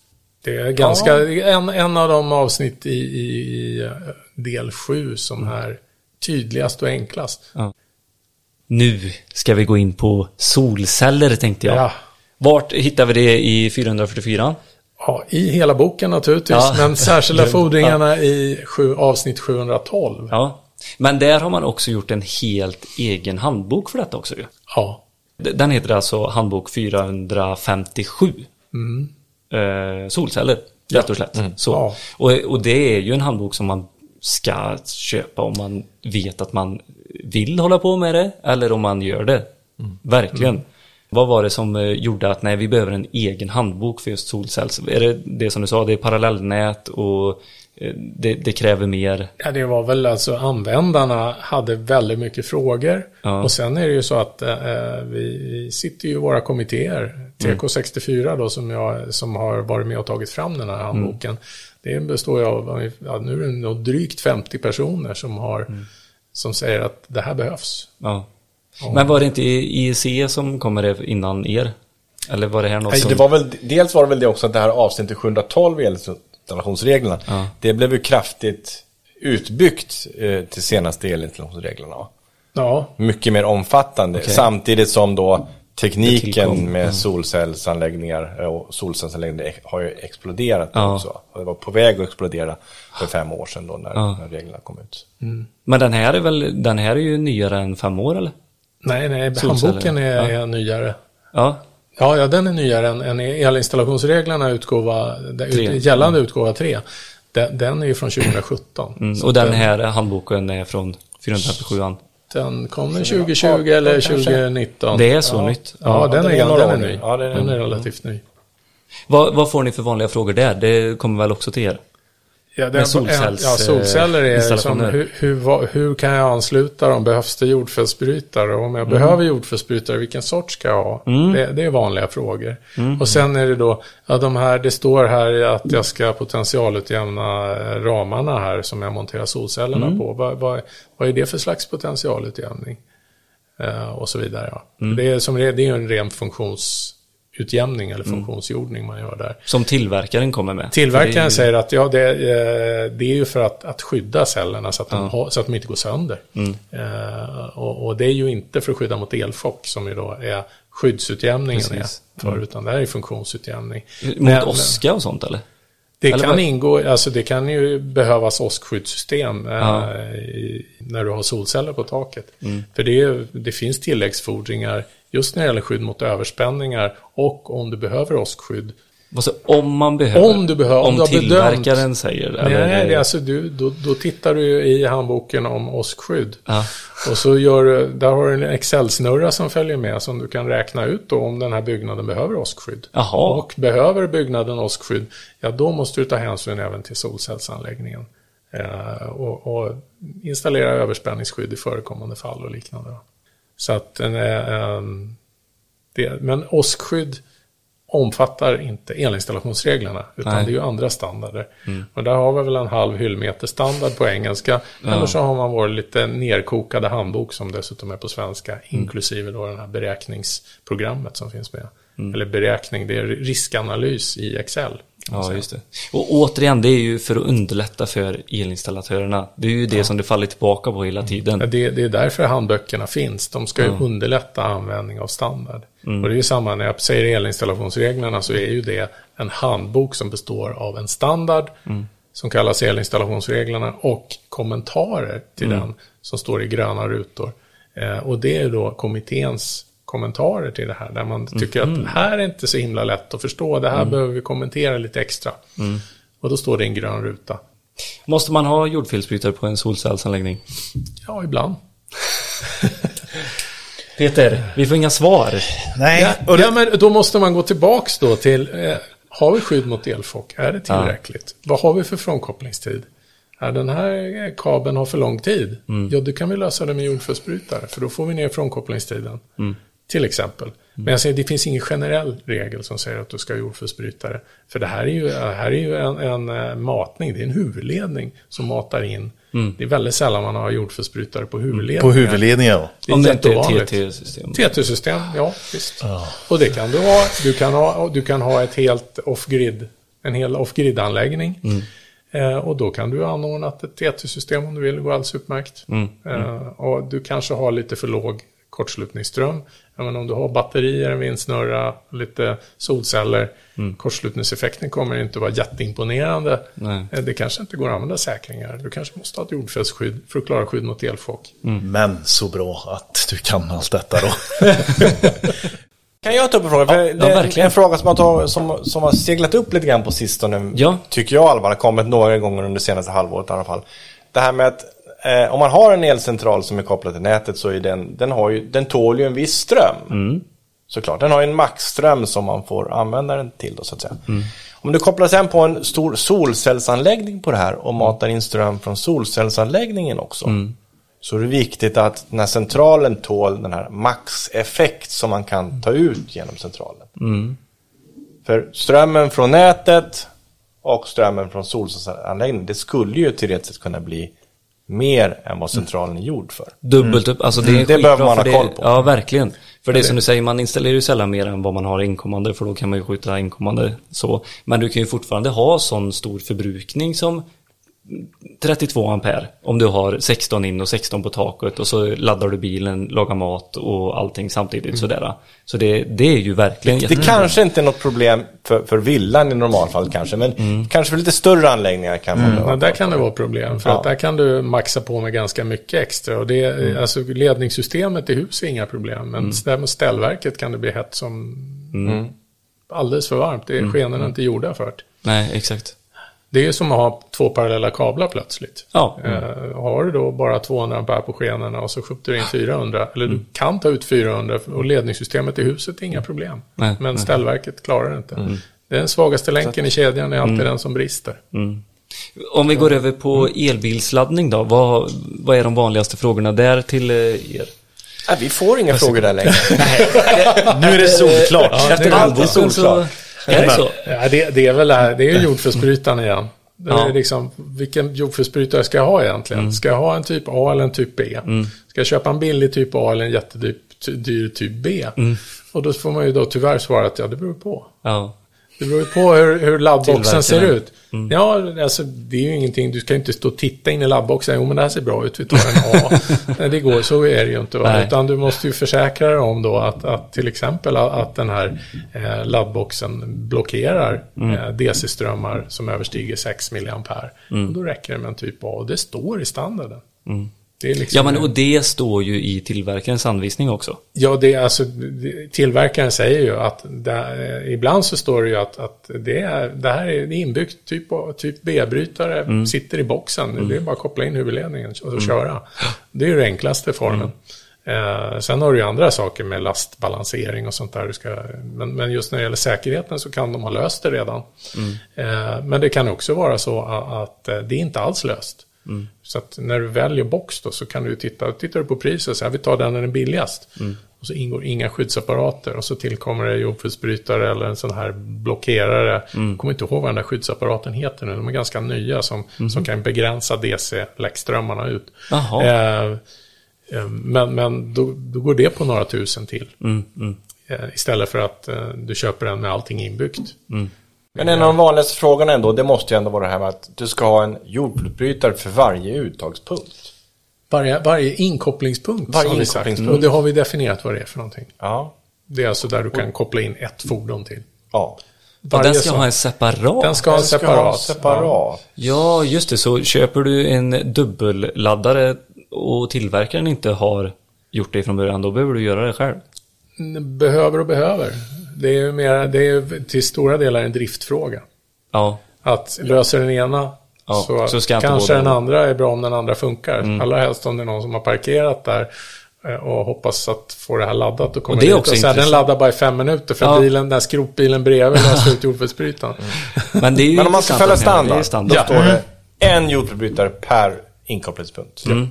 Det är ganska, en, en av de avsnitt i, i, i eh, del 7 som är tydligast och enklast. Nu ska vi gå in på solceller, tänkte jag. Ja. Vart hittar vi det i 444? Ja, i hela boken naturligtvis, Ja. men särskilda [LAUGHS] fordringarna i sju, avsnitt 712. Ja. Men där har man också gjort en helt egen handbok för detta också ju. Ja. Den heter alltså handbok 457. Eh, solceller, rätt och slätt. Så. Ja. Och, och det är ju en handbok som man ska köpa om man vet att man vill hålla på med det eller om man gör det. Verkligen. Vad var det som eh, gjorde att nej, vi behöver en egen handbok för just solcells? Är det det som du sa, det är parallellnät och eh, det, det kräver mer? Ja, det var väl alltså användarna hade väldigt mycket frågor. Ja. Och sen är det ju så att eh, vi, vi sitter ju i våra kommittéer. TK64 då som, jag, som har varit med och tagit fram den här handboken. Det består ju av, ja, nu är det nog drygt 50 personer som har, som säger att det här behövs. Ja. Men var det inte IEC som kommer det innan er? Eller var det här något Nej, som... det var väl, dels var det väl det också att det här avsnittet 712 elinstallationsreglerna, Ja. det blev ju kraftigt utbyggt eh, till senaste elinstallationsreglerna. Ja, Mycket mer omfattande, samtidigt som då tekniken med solcellsanläggningar eh, och solcellsanläggningar har ju exploderat Ja. också. Och det var på väg att explodera för fem år sedan då när, Ja. när reglerna kom ut. Men den här är väl, den här är ju nyare än fem år eller? nej, nej, handboken är, ja. är nyare. Ja. Ja, ja, den är nyare än, än elinstallationsreglerna utgåva, Tre. gällande utgåva 3. Den, den är ju från 2017. Mm. Och den den, här handboken är från 457an. Den kom den 2020 eller kanske. 2019. Det är så nytt? Ja, den, det är, den, några är ny. nu. Ja, det är- den är relativt ny. Vad, vad får ni för vanliga frågor där? Det kommer väl också till er? Ja, Med solcells- ja, solceller är som, installationer. hur, hur, hur kan jag ansluta dem? Behövs det jordfelsbrytare? Om jag Mm. behöver jordfelsbrytare, vilken sort ska jag ha? Det, det är vanliga frågor. Mm. Och sen är det då, ja, de här, det står här att jag ska potentialutjämna eh, ramarna här som jag monterar solcellerna Mm. på. Vad, vad, vad är det för slags potentialutjämning? Eh, och så vidare. Ja. Mm. Det är som det är en ren funktionsutjämning eller funktionsjordning man gör där. Som tillverkaren kommer med? Tillverkaren ju- säger att ja, det, eh, det är ju för att, att skydda cellerna så att, de har, så att de inte går sönder. Mm. Eh, och, och det är ju inte för att skydda mot elchock som ju då är skyddsutjämningen Precis. Mm. är för, utan det här är funktionsutjämning. Mot Men- åska och sånt eller? Det Eller kan vad- ingå, alltså det kan ju behövas åskskyddsystem eh, Ja. i, när du har solceller på taket. Mm. För det, det finns tilläggsfordringar just när det gäller skydd mot överspänningar och om du behöver åskskydd. Vad så, om man behöver? Om du behöver- om Om du tillverkaren bedömt- säger? Nej, eller? det är alltså du, då, då tittar du ju i handboken om åskskydd. Ja. Och så gör du, där har du en Excel-snurra som följer med som du kan räkna ut då om den här byggnaden behöver åskskydd. Jaha. Och behöver byggnaden åskskydd, ja då måste du ta hänsyn även till solcellsanläggningen. Eh, och, och installera överspänningsskydd i förekommande fall och liknande. Så att en, en, det, men åskskydd omfattar inte elinstallationsreglerna, utan Nej. det är ju andra standarder. Och där har vi väl en halv hyllmeter standard på engelska, eller så har man vår lite nerkokade handbok som dessutom är på svenska, inklusive då den här beräkningsprogrammet som finns med. Eller beräkning, det är riskanalys i Excel. Ja, just det. Och återigen, det är ju för att underlätta för elinstallatörerna. Det är ju det som det faller tillbaka på hela Ja, tiden. det, det är därför handböckerna finns. De ska ju underlätta användning av standard. Mm. Och det är ju samma när jag säger elinstallationsreglerna så är ju det en handbok som består av en standard Mm. som kallas elinstallationsreglerna och kommentarer till Mm. den som står i gröna rutor. Eh, och det är då kommitténs kommentarer till det här där man tycker Mm. att det här är inte så himla lätt att förstå. Det här behöver vi kommentera lite extra. Mm. Och då står det en grön ruta. Måste man ha jordfelsbrytare på en solcellsanläggning? Ja, ibland. [LAUGHS] Peter, vi får inga svar. Nej, Ja, det, ja, men då måste man gå tillbaks då till, eh, har vi skydd mot elchock? Är det tillräckligt? Vad har vi för frånkopplingstid? Ja, den här kabeln har för lång tid. Ja, då kan vi lösa det med jordfelsbrytare, för då får vi ner frånkopplingstiden. Till exempel. Men jag säger, det finns ingen generell regel som säger att du ska ha jordfelsbrytare. För det här är ju, här är ju en, en eh, matning, det är en huvudledning som matar in. Det är väldigt sällan man har jordfelsbrytare på huvudledningen. på huvudledningen ja. Om det inte är. TT-system. TT-system, ja visst. Och det kan du ha. Du kan ha, du kan ha ett helt off-grid, en hel off-grid-anläggning. Eh, och då kan du anordna ett TT-system om du vill, det går alldeles utmärkt. Eh, och du kanske har lite för låg kortslutningsström. Ja, men om du har batterier, en vindsnurra, lite solceller, kortslutningseffekten kommer inte att vara jätteimponerande. Nej. Eh, Det kanske inte går att använda säkringar. Du kanske måste ha ett jordfällsskydd för att klara skydd mot elchock. Men så bra att du kan allt detta då. [LAUGHS] Kan jag ta upp en fråga? För det är verkligen. en fråga som har, tagit- som, som har seglat upp lite grann på sistone. Ja. Tycker jag i alla fall. Har kommit några gånger under senaste halvåret i alla fall. Det här med att eh, om man har en elcentral som är kopplad till nätet så är den, den, har ju, den tål ju en viss ström. Såklart. Den har ju en maxström som man får använda den till då så att säga. Om du kopplar sen på en stor solcellsanläggning på det här och matar in ström från solcellsanläggningen också. Så är det viktigt att den här centralen tål den här maxeffekt som man kan ta ut genom centralen. För strömmen från nätet och strömmen från solcellsanläggningen, det skulle ju teoretiskt kunna bli mer än vad centralen är gjord för. Dubbelt upp, alltså det Mm. Det behöver man ha koll på. Ja, verkligen. För det är som du säger, man installerar ju sällan mer än vad man har inkommande, för då kan man ju skjuta inkommande så. Men du kan ju fortfarande ha sån stor förbrukning som 32 ampere om du har 16 in och 16 på taket och så laddar du bilen, lagar mat och allting samtidigt sådär. Så det, det är ju verkligen Det jättebra. kanske inte är något problem för, för villan i normalfallet kanske, men kanske för lite större anläggningar kan man Ja, där kan det vara problem. För Ja. att där kan du maxa på med ganska mycket extra. Och det, Mm. alltså, ledningssystemet i hus är inga problem. Men med ställverket kan det bli hett som Mm. alldeles för varmt. Det är skenorna inte gjorda för. det. Nej, exakt. Det är som att ha två parallella kablar plötsligt. Ja. Eh, har du då bara 200 ampere på skenorna och så skjuter du in 400, eller du kan ta ut 400 och ledningssystemet i huset är inga problem. Nej, Men nej. ställverket klarar det inte. Är den svagaste länken i kedjan är alltid den som brister. Om vi går över på elbilsladdning då, vad, vad är de vanligaste frågorna där till eh, er? Nej, vi får inga frågor där längre. [LAUGHS] Nu är det solklart. Efter allt är det så. Ja, det, det är väl det här, det är jordfelsbrytaren igen. Det är Ja. liksom, vilken jordfelsbrytare ska jag ha egentligen? Ska jag ha en typ A eller en typ B? Ska jag köpa en billig typ A eller en jättedyr dyr typ B? Och då får man ju då tyvärr svara att ja, det beror på. Ja. Det beror ju på hur, hur laddboxen ser ut. Ja, alltså det är ju ingenting, du ska ju inte stå och titta in i laddboxen. Jo, men det här ser bra ut, vi tar en A. [LAUGHS] Nej, det går, så är det ju inte. Va? Nej. Utan du måste ju försäkra dig om då att, att till exempel att, den här eh, laddboxen blockerar eh, DC-strömmar som överstiger 6 mA. Och då räcker det med en typ A. Och det står i standarden. Är liksom ja, men och det står ju i tillverkarens anvisning också. Ja, det är alltså, tillverkaren säger ju att det, ibland så står det ju att, att det, är, det här är inbyggt typ, typ B-brytare, sitter i boxen. Det är bara att koppla in huvudledningen och så köra. Det är ju den enklaste formen. Eh, sen har du ju andra saker med lastbalansering och sånt där. Du ska, men, men just när det gäller säkerheten så kan de ha löst det redan. Eh, men det kan också vara så att, att eh, det är inte alls löst. Så att när du väljer box då så kan du titta, tittar du på priset så här, vi tar den när den är billigast. Och så ingår inga skyddsapparater och så tillkommer det jordfelsbrytare eller en sån här blockerare. Jag kommer inte ihåg vad den där skyddsapparaten heter nu, de är ganska nya som, som kan begränsa DC-läckströmmarna ut. Eh, eh, men men då, då går det på några tusen till. Eh, istället för att eh, du köper den med allting inbyggt. Men en av de vanligaste frågorna ändå, det måste ju ändå vara det här med att du ska ha en jordbrytare för varje uttagspunkt. Varje, varje inkopplingspunkt Varje har vi sagt. Och det har vi definierat vad det är för någonting. Ja. Det är alltså där du kan koppla in ett fordon till. Ja. Varje den ska sån- ha en separat. den ska ha en separat. ha separat. Ja, just det. Så köper du en dubbelladdare och tillverkaren inte har gjort det från början, då behöver du göra det själv. Behöver och behöver. Det är ju mer, det är till stora delar en driftfråga. Ja, Att löser den ena Ja, så, så kanske den andra är bra om den andra funkar. Mm. Allra helst om det är någon som har parkerat där eh, och hoppas att få det här laddat och kommer Och det är dit också och så här, den laddar bara i fem minuter för Ja. bilen, den här skrotbilen bredvid löser ut jordfelsbrytaren. [LAUGHS] men det är Men om man ska följa är standard, då standard. står det en jordfelsbrytare per inkopplingspunkt. Mm.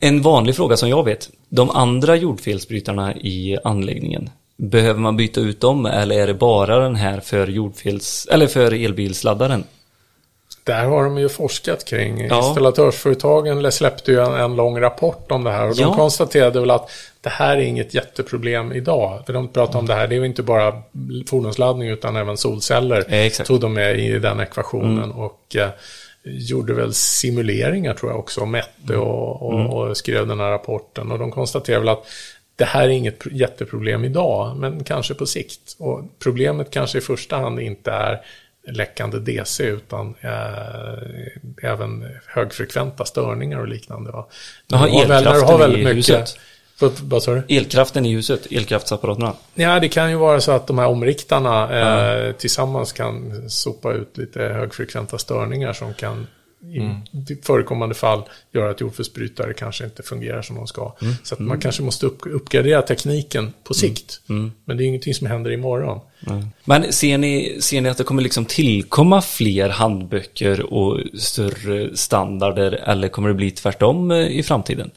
En vanlig fråga som jag vet, de andra jordfelsbrytarna i anläggningen, behöver man byta ut dem eller är det bara den här för jordfels, eller för elbilsladdaren? Där har de ju forskat kring. Ja. Installatörsföretagen släppte ju en, en lång rapport om det här och Ja. de konstaterade väl att det här är inget jätteproblem idag. För de pratar om det här, det är ju inte bara fordonsladdning utan även solceller. Exakt. Tog de med i den ekvationen och eh, gjorde väl simuleringar tror jag också och mätte och, och, och skrev den här rapporten. Och de konstaterade väl att det här är inget pro- jätteproblem idag, men kanske på sikt. Och problemet kanske i första hand inte är läckande DC utan eh, även högfrekventa störningar och liknande. Va? Jaha, har väl- elkraften har väldigt i mycket- huset. Vad, sa du? Elkraften i huset, elkraftsapparaterna. Ja, det kan ju vara så att de här omriktarna eh, tillsammans kan sopa ut lite högfrekventa störningar som kan i förekommande fall göra att jordfelsbrytare kanske inte fungerar som de ska. Så att man kanske måste upp, uppgradera tekniken på sikt. Men det är ingenting som händer imorgon. Men ser ni, ser ni att det kommer liksom tillkomma fler handböcker och större standarder eller kommer det bli tvärtom eh, i framtiden?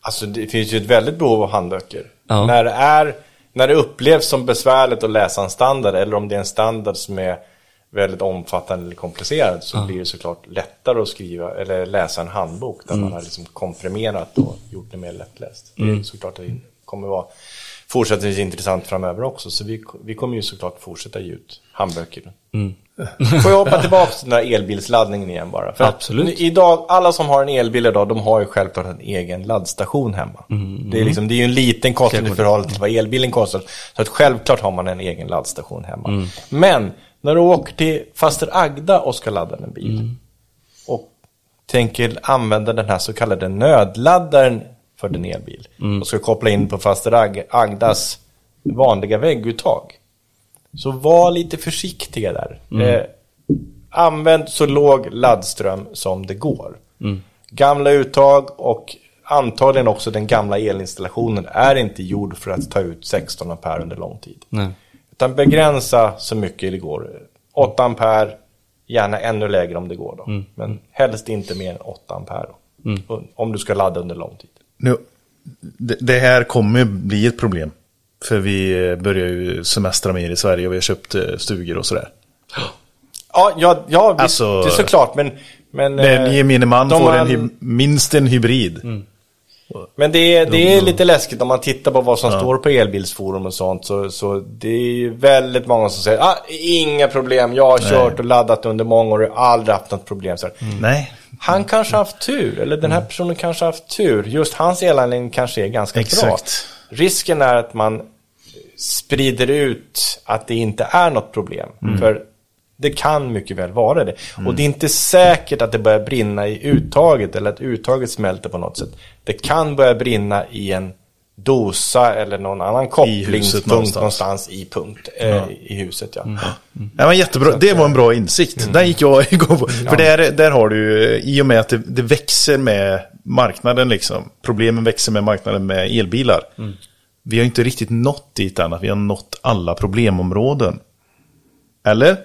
Alltså det finns ju ett väldigt behov av handböcker. Ja. När, det är, när det upplevs som besvärligt att läsa en standard eller om det är en standard som är väldigt omfattande eller komplicerad så blir det såklart lättare att skriva eller läsa en handbok där man har liksom komprimerat och gjort det mer lättläst. Det är såklart det kommer vara fortsättningsvis intressant framöver också så vi, vi kommer ju såklart fortsätta ge ut handböcker. Får jag hoppa tillbaka till den här elbilsladdningen igen bara? För Absolut. Idag, alla som har en elbil idag, de har ju självklart en egen laddstation hemma. Det, är liksom, det är ju en liten kostnad i förhållande till vad elbilen kostar. Så att självklart har man en egen laddstation hemma. Men när du åker till faster Agda och ska ladda en bil och tänker använda den här så kallade nödladdaren för din elbil och ska koppla in på faster Ag- Agdas vanliga vägguttag. Så var lite försiktiga där. Eh, använd så låg laddström som det går. Gamla uttag och antagligen också den gamla elinstallationen är inte gjord för att ta ut 16 ampere under lång tid. Nej. Utan begränsa så mycket det går. 8 ampere, gärna ännu lägre om det går då. Men helst inte mer än 8 ampere. då. Om du ska ladda under lång tid. Nu, det, det här kommer bli ett problem. För vi eh, börjar ju semestra mer i Sverige och vi har köpt eh, stugor och sådär. Ja, ja, ja visst, Alltså- det är såklart. Men, men, Den eh, gemene man får en minst en hybrid. Men det är, det är lite läskigt om man tittar på vad som står på elbilsforum och sånt. Så, så det är ju väldigt många som säger ah, inga problem, jag har kört och laddat under många år och aldrig haft något problem. Så här. Nej, Han kanske har haft tur, eller den här personen kanske har haft tur. Just hans elanläggning kanske är ganska Exakt. bra. Risken är att man sprider ut att det inte är något problem. För det kan mycket väl vara det. Och det är inte säkert att det börjar brinna i uttaget eller att uttaget smälter på något sätt. Det kan börja brinna i en dosa eller någon annan kopplingspunkt någonstans. någonstans. i punkt eh, i huset. Ja. Ja, men jättebra. Det var en bra insikt. Den gick jag [LAUGHS] igång på. För där, där har du, i och med att det, det växer med marknaden liksom. Problemen växer med marknaden med elbilar. Vi har inte riktigt nått dit än, att vi har nått alla problemområden. Eller?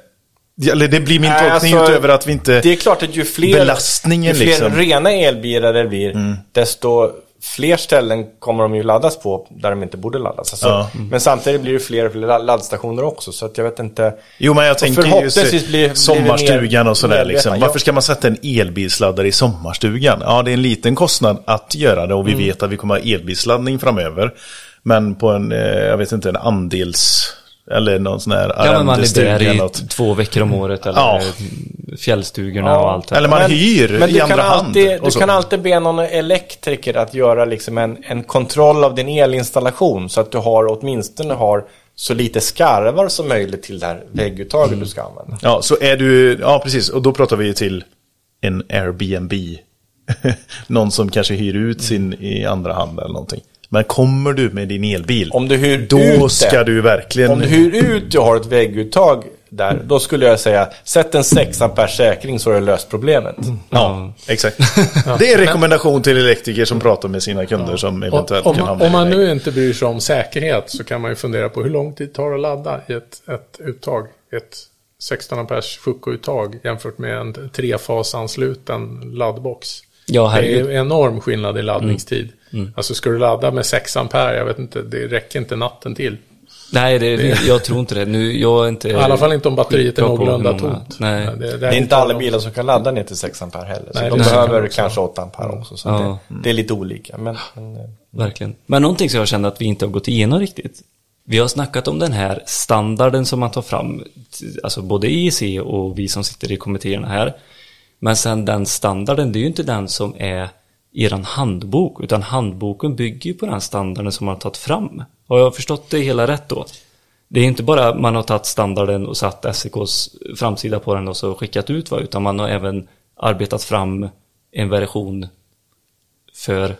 Eller det blir min Nej, tolkning alltså, utöver att vi inte... Det är klart att ju fler, Belastningen ju fler liksom. Mm. rena elbilar det blir, desto fler ställen kommer de ju laddas på där de inte borde laddas. Alltså, Ja. Men samtidigt blir det fler laddstationer också, så att jag vet inte. Jo, men jag tänker ju blir- sommarstugan och sådär. Liksom. Varför ska man sätta en elbilsladdare i sommarstugan? Ja, det är en liten kostnad att göra det och vi Mm. vet att vi kommer ha elbilsladdning framöver. Men på en, eh, jag vet inte, en andels... Eller någon sån här Ja, men man där eller i något. två veckor om året eller Ja. fjällstugorna Ja. och allt Eller man Men- hyr men du i andra kan hand. alltid, Du kan alltid be någon elektriker att göra liksom en, en kontroll av din elinstallation så att du har åtminstone har så lite skarvar som möjligt till det här vägguttaget du ska använda. Ja, så är du... Ja, precis. Och då pratar vi ju till en Airbnb. [LAUGHS] någon som kanske hyr ut sin i andra hand eller någonting. Men kommer du med din elbil, Om du hyr då ut det, ska du verkligen... Om du hyr ut och har ett vägguttag där, då skulle jag säga sätt en 6 ampere säkring så har du löst problemet. Ja, exakt. Det är en rekommendation till elektriker som pratar med sina kunder som Och, eventuellt om, kan hamna om man nu inte bryr sig om säkerhet så kan man ju fundera på hur lång tid tar det att ladda i ett, ett uttag. Ett 16 amperes Fuco-uttag jämfört med en trefasansluten laddbox. Ja, det är ju enorm skillnad i laddningstid. Alltså ska du ladda med 6 ampere, jag vet inte, det räcker inte natten till. Nej, det, jag tror inte det. Nu, jag är inte... I alla fall inte om batteriet är någorlunda tomt. Nej. Det, Det är inte alla bilar som kan ladda ner till 6 ampere heller. Så Nej, de det är behöver kanske 8 ampere också. Så Ja. det, det är lite olika. Men, men, eh, Verkligen. Men någonting som jag känner att vi inte har gått igenom riktigt. Vi har snackat om den här standarden som man tar fram, alltså både IEC och vi som sitter i kommittéerna här. Men sen den standarden, det är ju inte den som är eran handbok, utan handboken bygger ju på den standarden som man har tagit fram. Har jag förstått det hela rätt då? Det är inte bara man har tagit standarden och satt SEKs framsida på den och så skickat ut va, utan man har även arbetat fram en version för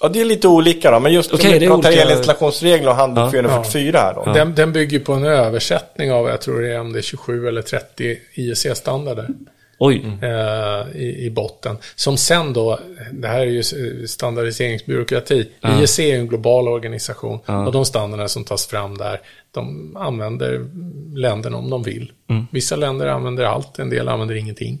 ja, det är lite olika då. Men just Okej, om det vi är pratar olika- elinstallationsregler och handbok Ja. 444 här då. Den, den bygger på en översättning av, jag tror det är om det är 27 eller 30 IEC-standarder. Oj, eh, i, i botten. Som sen då, det här är ju standardiseringsbyråkrati. IEC är en global organisation och de standarder som tas fram där, de använder länderna om de vill. Vissa länder använder allt, en del använder ingenting.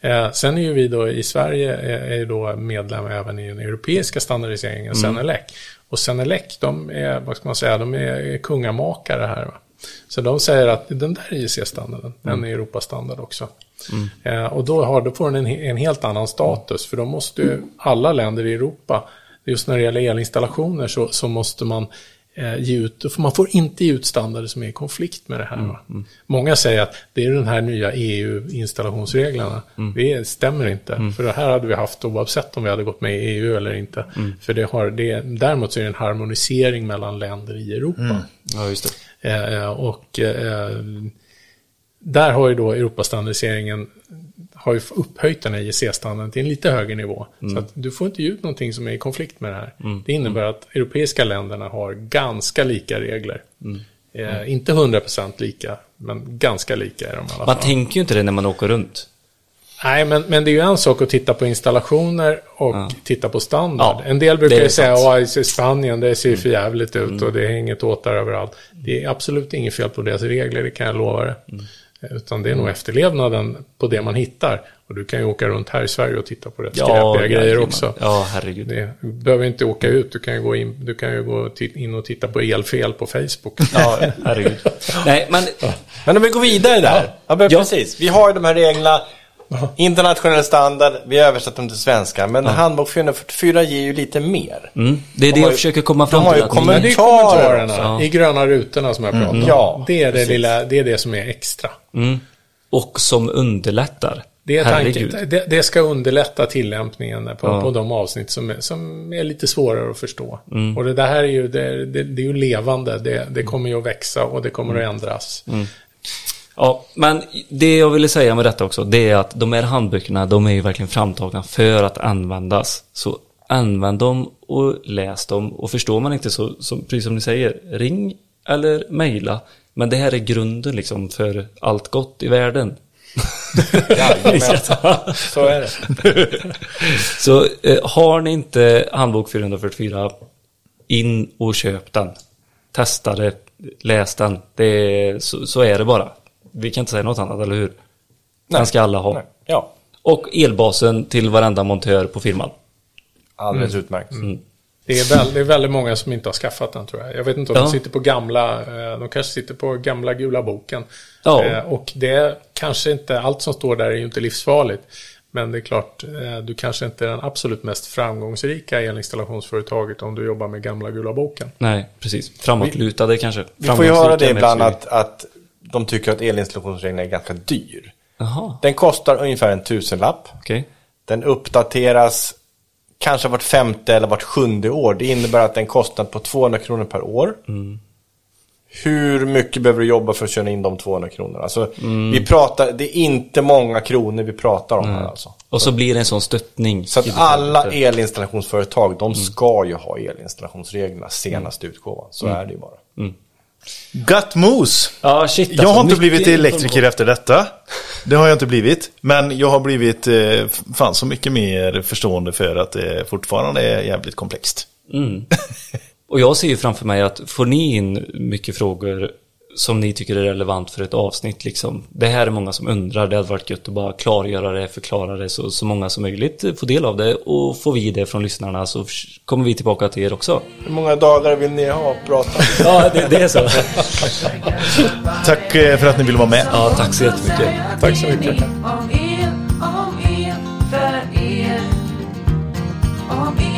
Eh, sen är ju vi då i Sverige är, är ju då medlem även i den europeiska standardiseringen, Senelec. Och Senelec, de är, vad ska man säga, de är kungamakare här. Va? Så de säger att den där IEC-standarden, den är Europastandard också. Eh, och då, har, då får den en, en helt annan status, för då måste ju alla länder i Europa, just när det gäller elinstallationer, så, så måste man eh, ge ut, för man får inte ge ut standarder som är i konflikt med det här. va? Många säger att det är den här nya EU-installationsreglerna. Det stämmer inte, för det här hade vi haft oavsett om vi hade gått med i EU eller inte. För det har, det, däremot så är det en harmonisering mellan länder i Europa. Ja, just det. Eh, och eh, där har ju då Europastandardiseringen har ju upphöjt den här IEC-standarden till en lite högre nivå. Så att du får inte ut någonting som är i konflikt med det här. Det innebär att europeiska länderna har ganska lika regler. Eh, inte 100% lika, men ganska lika är de i alla Man fall. tänker ju inte det när man åker runt. Nej, men, men det är ju en sak att titta på installationer och titta på standard. Ja, en del brukar ju säga. Mm. att i Spanien, det ser för jävligt ut och det är inget åt där överallt. Det är absolut inget fel på deras regler, det kan jag lova det. Mm. Utan det är nog efterlevnaden på det man hittar. Och du kan ju åka runt här i Sverige och titta på rätt Ja, skräpiga grejer också. Ja, herregud. Det, du behöver inte åka ut, du kan ju gå in, du kan ju gå in och titta på elfel på Facebook. [LAUGHS] Ja, herregud. Nej, men Men om vi går vidare där. Ja, Ja. precis. Vi har ju de här reglerna. Internationell standard, vi översätter dem till svenska. Men handbok 444 ger ju lite mer. mm, det är det har jag ju- försöker komma de fram har till. ju det är Kommentarer kommentarerna också. i gröna rutorna som jag pratar om. Ja, det, är det, lilla, det är det som är extra. mm, och som underlättar. Det, är tanken, det, det ska underlätta tillämpningen på, Ja. på de avsnitt som är, som är lite svårare att förstå. Mm. Och det där här är ju, det, det, det är ju levande, det, det kommer ju att växa och det kommer Mm. att ändras. Ja, men det jag ville säga med detta också, det är att de här handböckerna, de är ju verkligen framtagna för att användas. Så använd dem och läs dem. Och förstår man inte så, så precis som ni säger, ring eller mejla. Men det här är grunden liksom för allt gott i världen. [LAUGHS] Jajamän. [LAUGHS] Så är det. [LAUGHS] Så eh, har ni inte handbok 444, in och köp den. Testa det, läs den. Det så, så är det bara. Vi kan inte säga något annat, eller hur? Den ska alla ha. Nej. Ja, Och elbasen till varenda montör på firman. alldeles utmärkt. Det är, väl, det är väldigt många som inte har skaffat den tror jag. Jag vet inte om Ja. de sitter på gamla, eh, de kanske sitter på gamla gula boken. Ja. Eh, Och det är kanske inte, allt som står där är ju inte livsfarligt. Men det är klart, eh, du kanske inte är den absolut mest framgångsrika elinstallationsföretaget om du jobbar med gamla gula boken. Nej, precis. Framåtlutade kanske. Vi får ju höra det ibland att, att de tycker att elinstallationsreglerna är ganska dyr. Jaha, Den kostar ungefär en tusenlapp. okej. Den uppdateras kanske vart femte eller vart sjunde år. Det innebär att en kostnad på 200 kronor per år. Hur mycket behöver du jobba för att köra in de 200 kronorna? Alltså, vi pratar, det är inte många kronor vi pratar om här alltså. Och så blir det en sån stöttning. Så att det alla elinstallationsföretag, de ska ju ha elinstallationsreglerna senaste utgåvan. Så är det ju bara. Gött mos! Ja, shit Jag har alltså, inte blivit elektriker efter detta. Det har jag inte blivit. Men jag har blivit eh, fan så mycket mer förstående för att det fortfarande är jävligt komplext. [LAUGHS] Och jag ser ju framför mig att får ni in mycket frågor som ni tycker är relevant för ett avsnitt liksom. Det här är många som undrar, det hade varit gött att bara klargöra det, förklara det så, så många som möjligt får del av det och får vi det från lyssnarna så kommer vi tillbaka till er också. Hur många dagar vill ni ha att prata? [LAUGHS] ja, det, det, är så. [LAUGHS] tack eh, för att ni ville vara med. Ja, tack så jättemycket. Tack så mycket. Om er, om er, för er. Om er.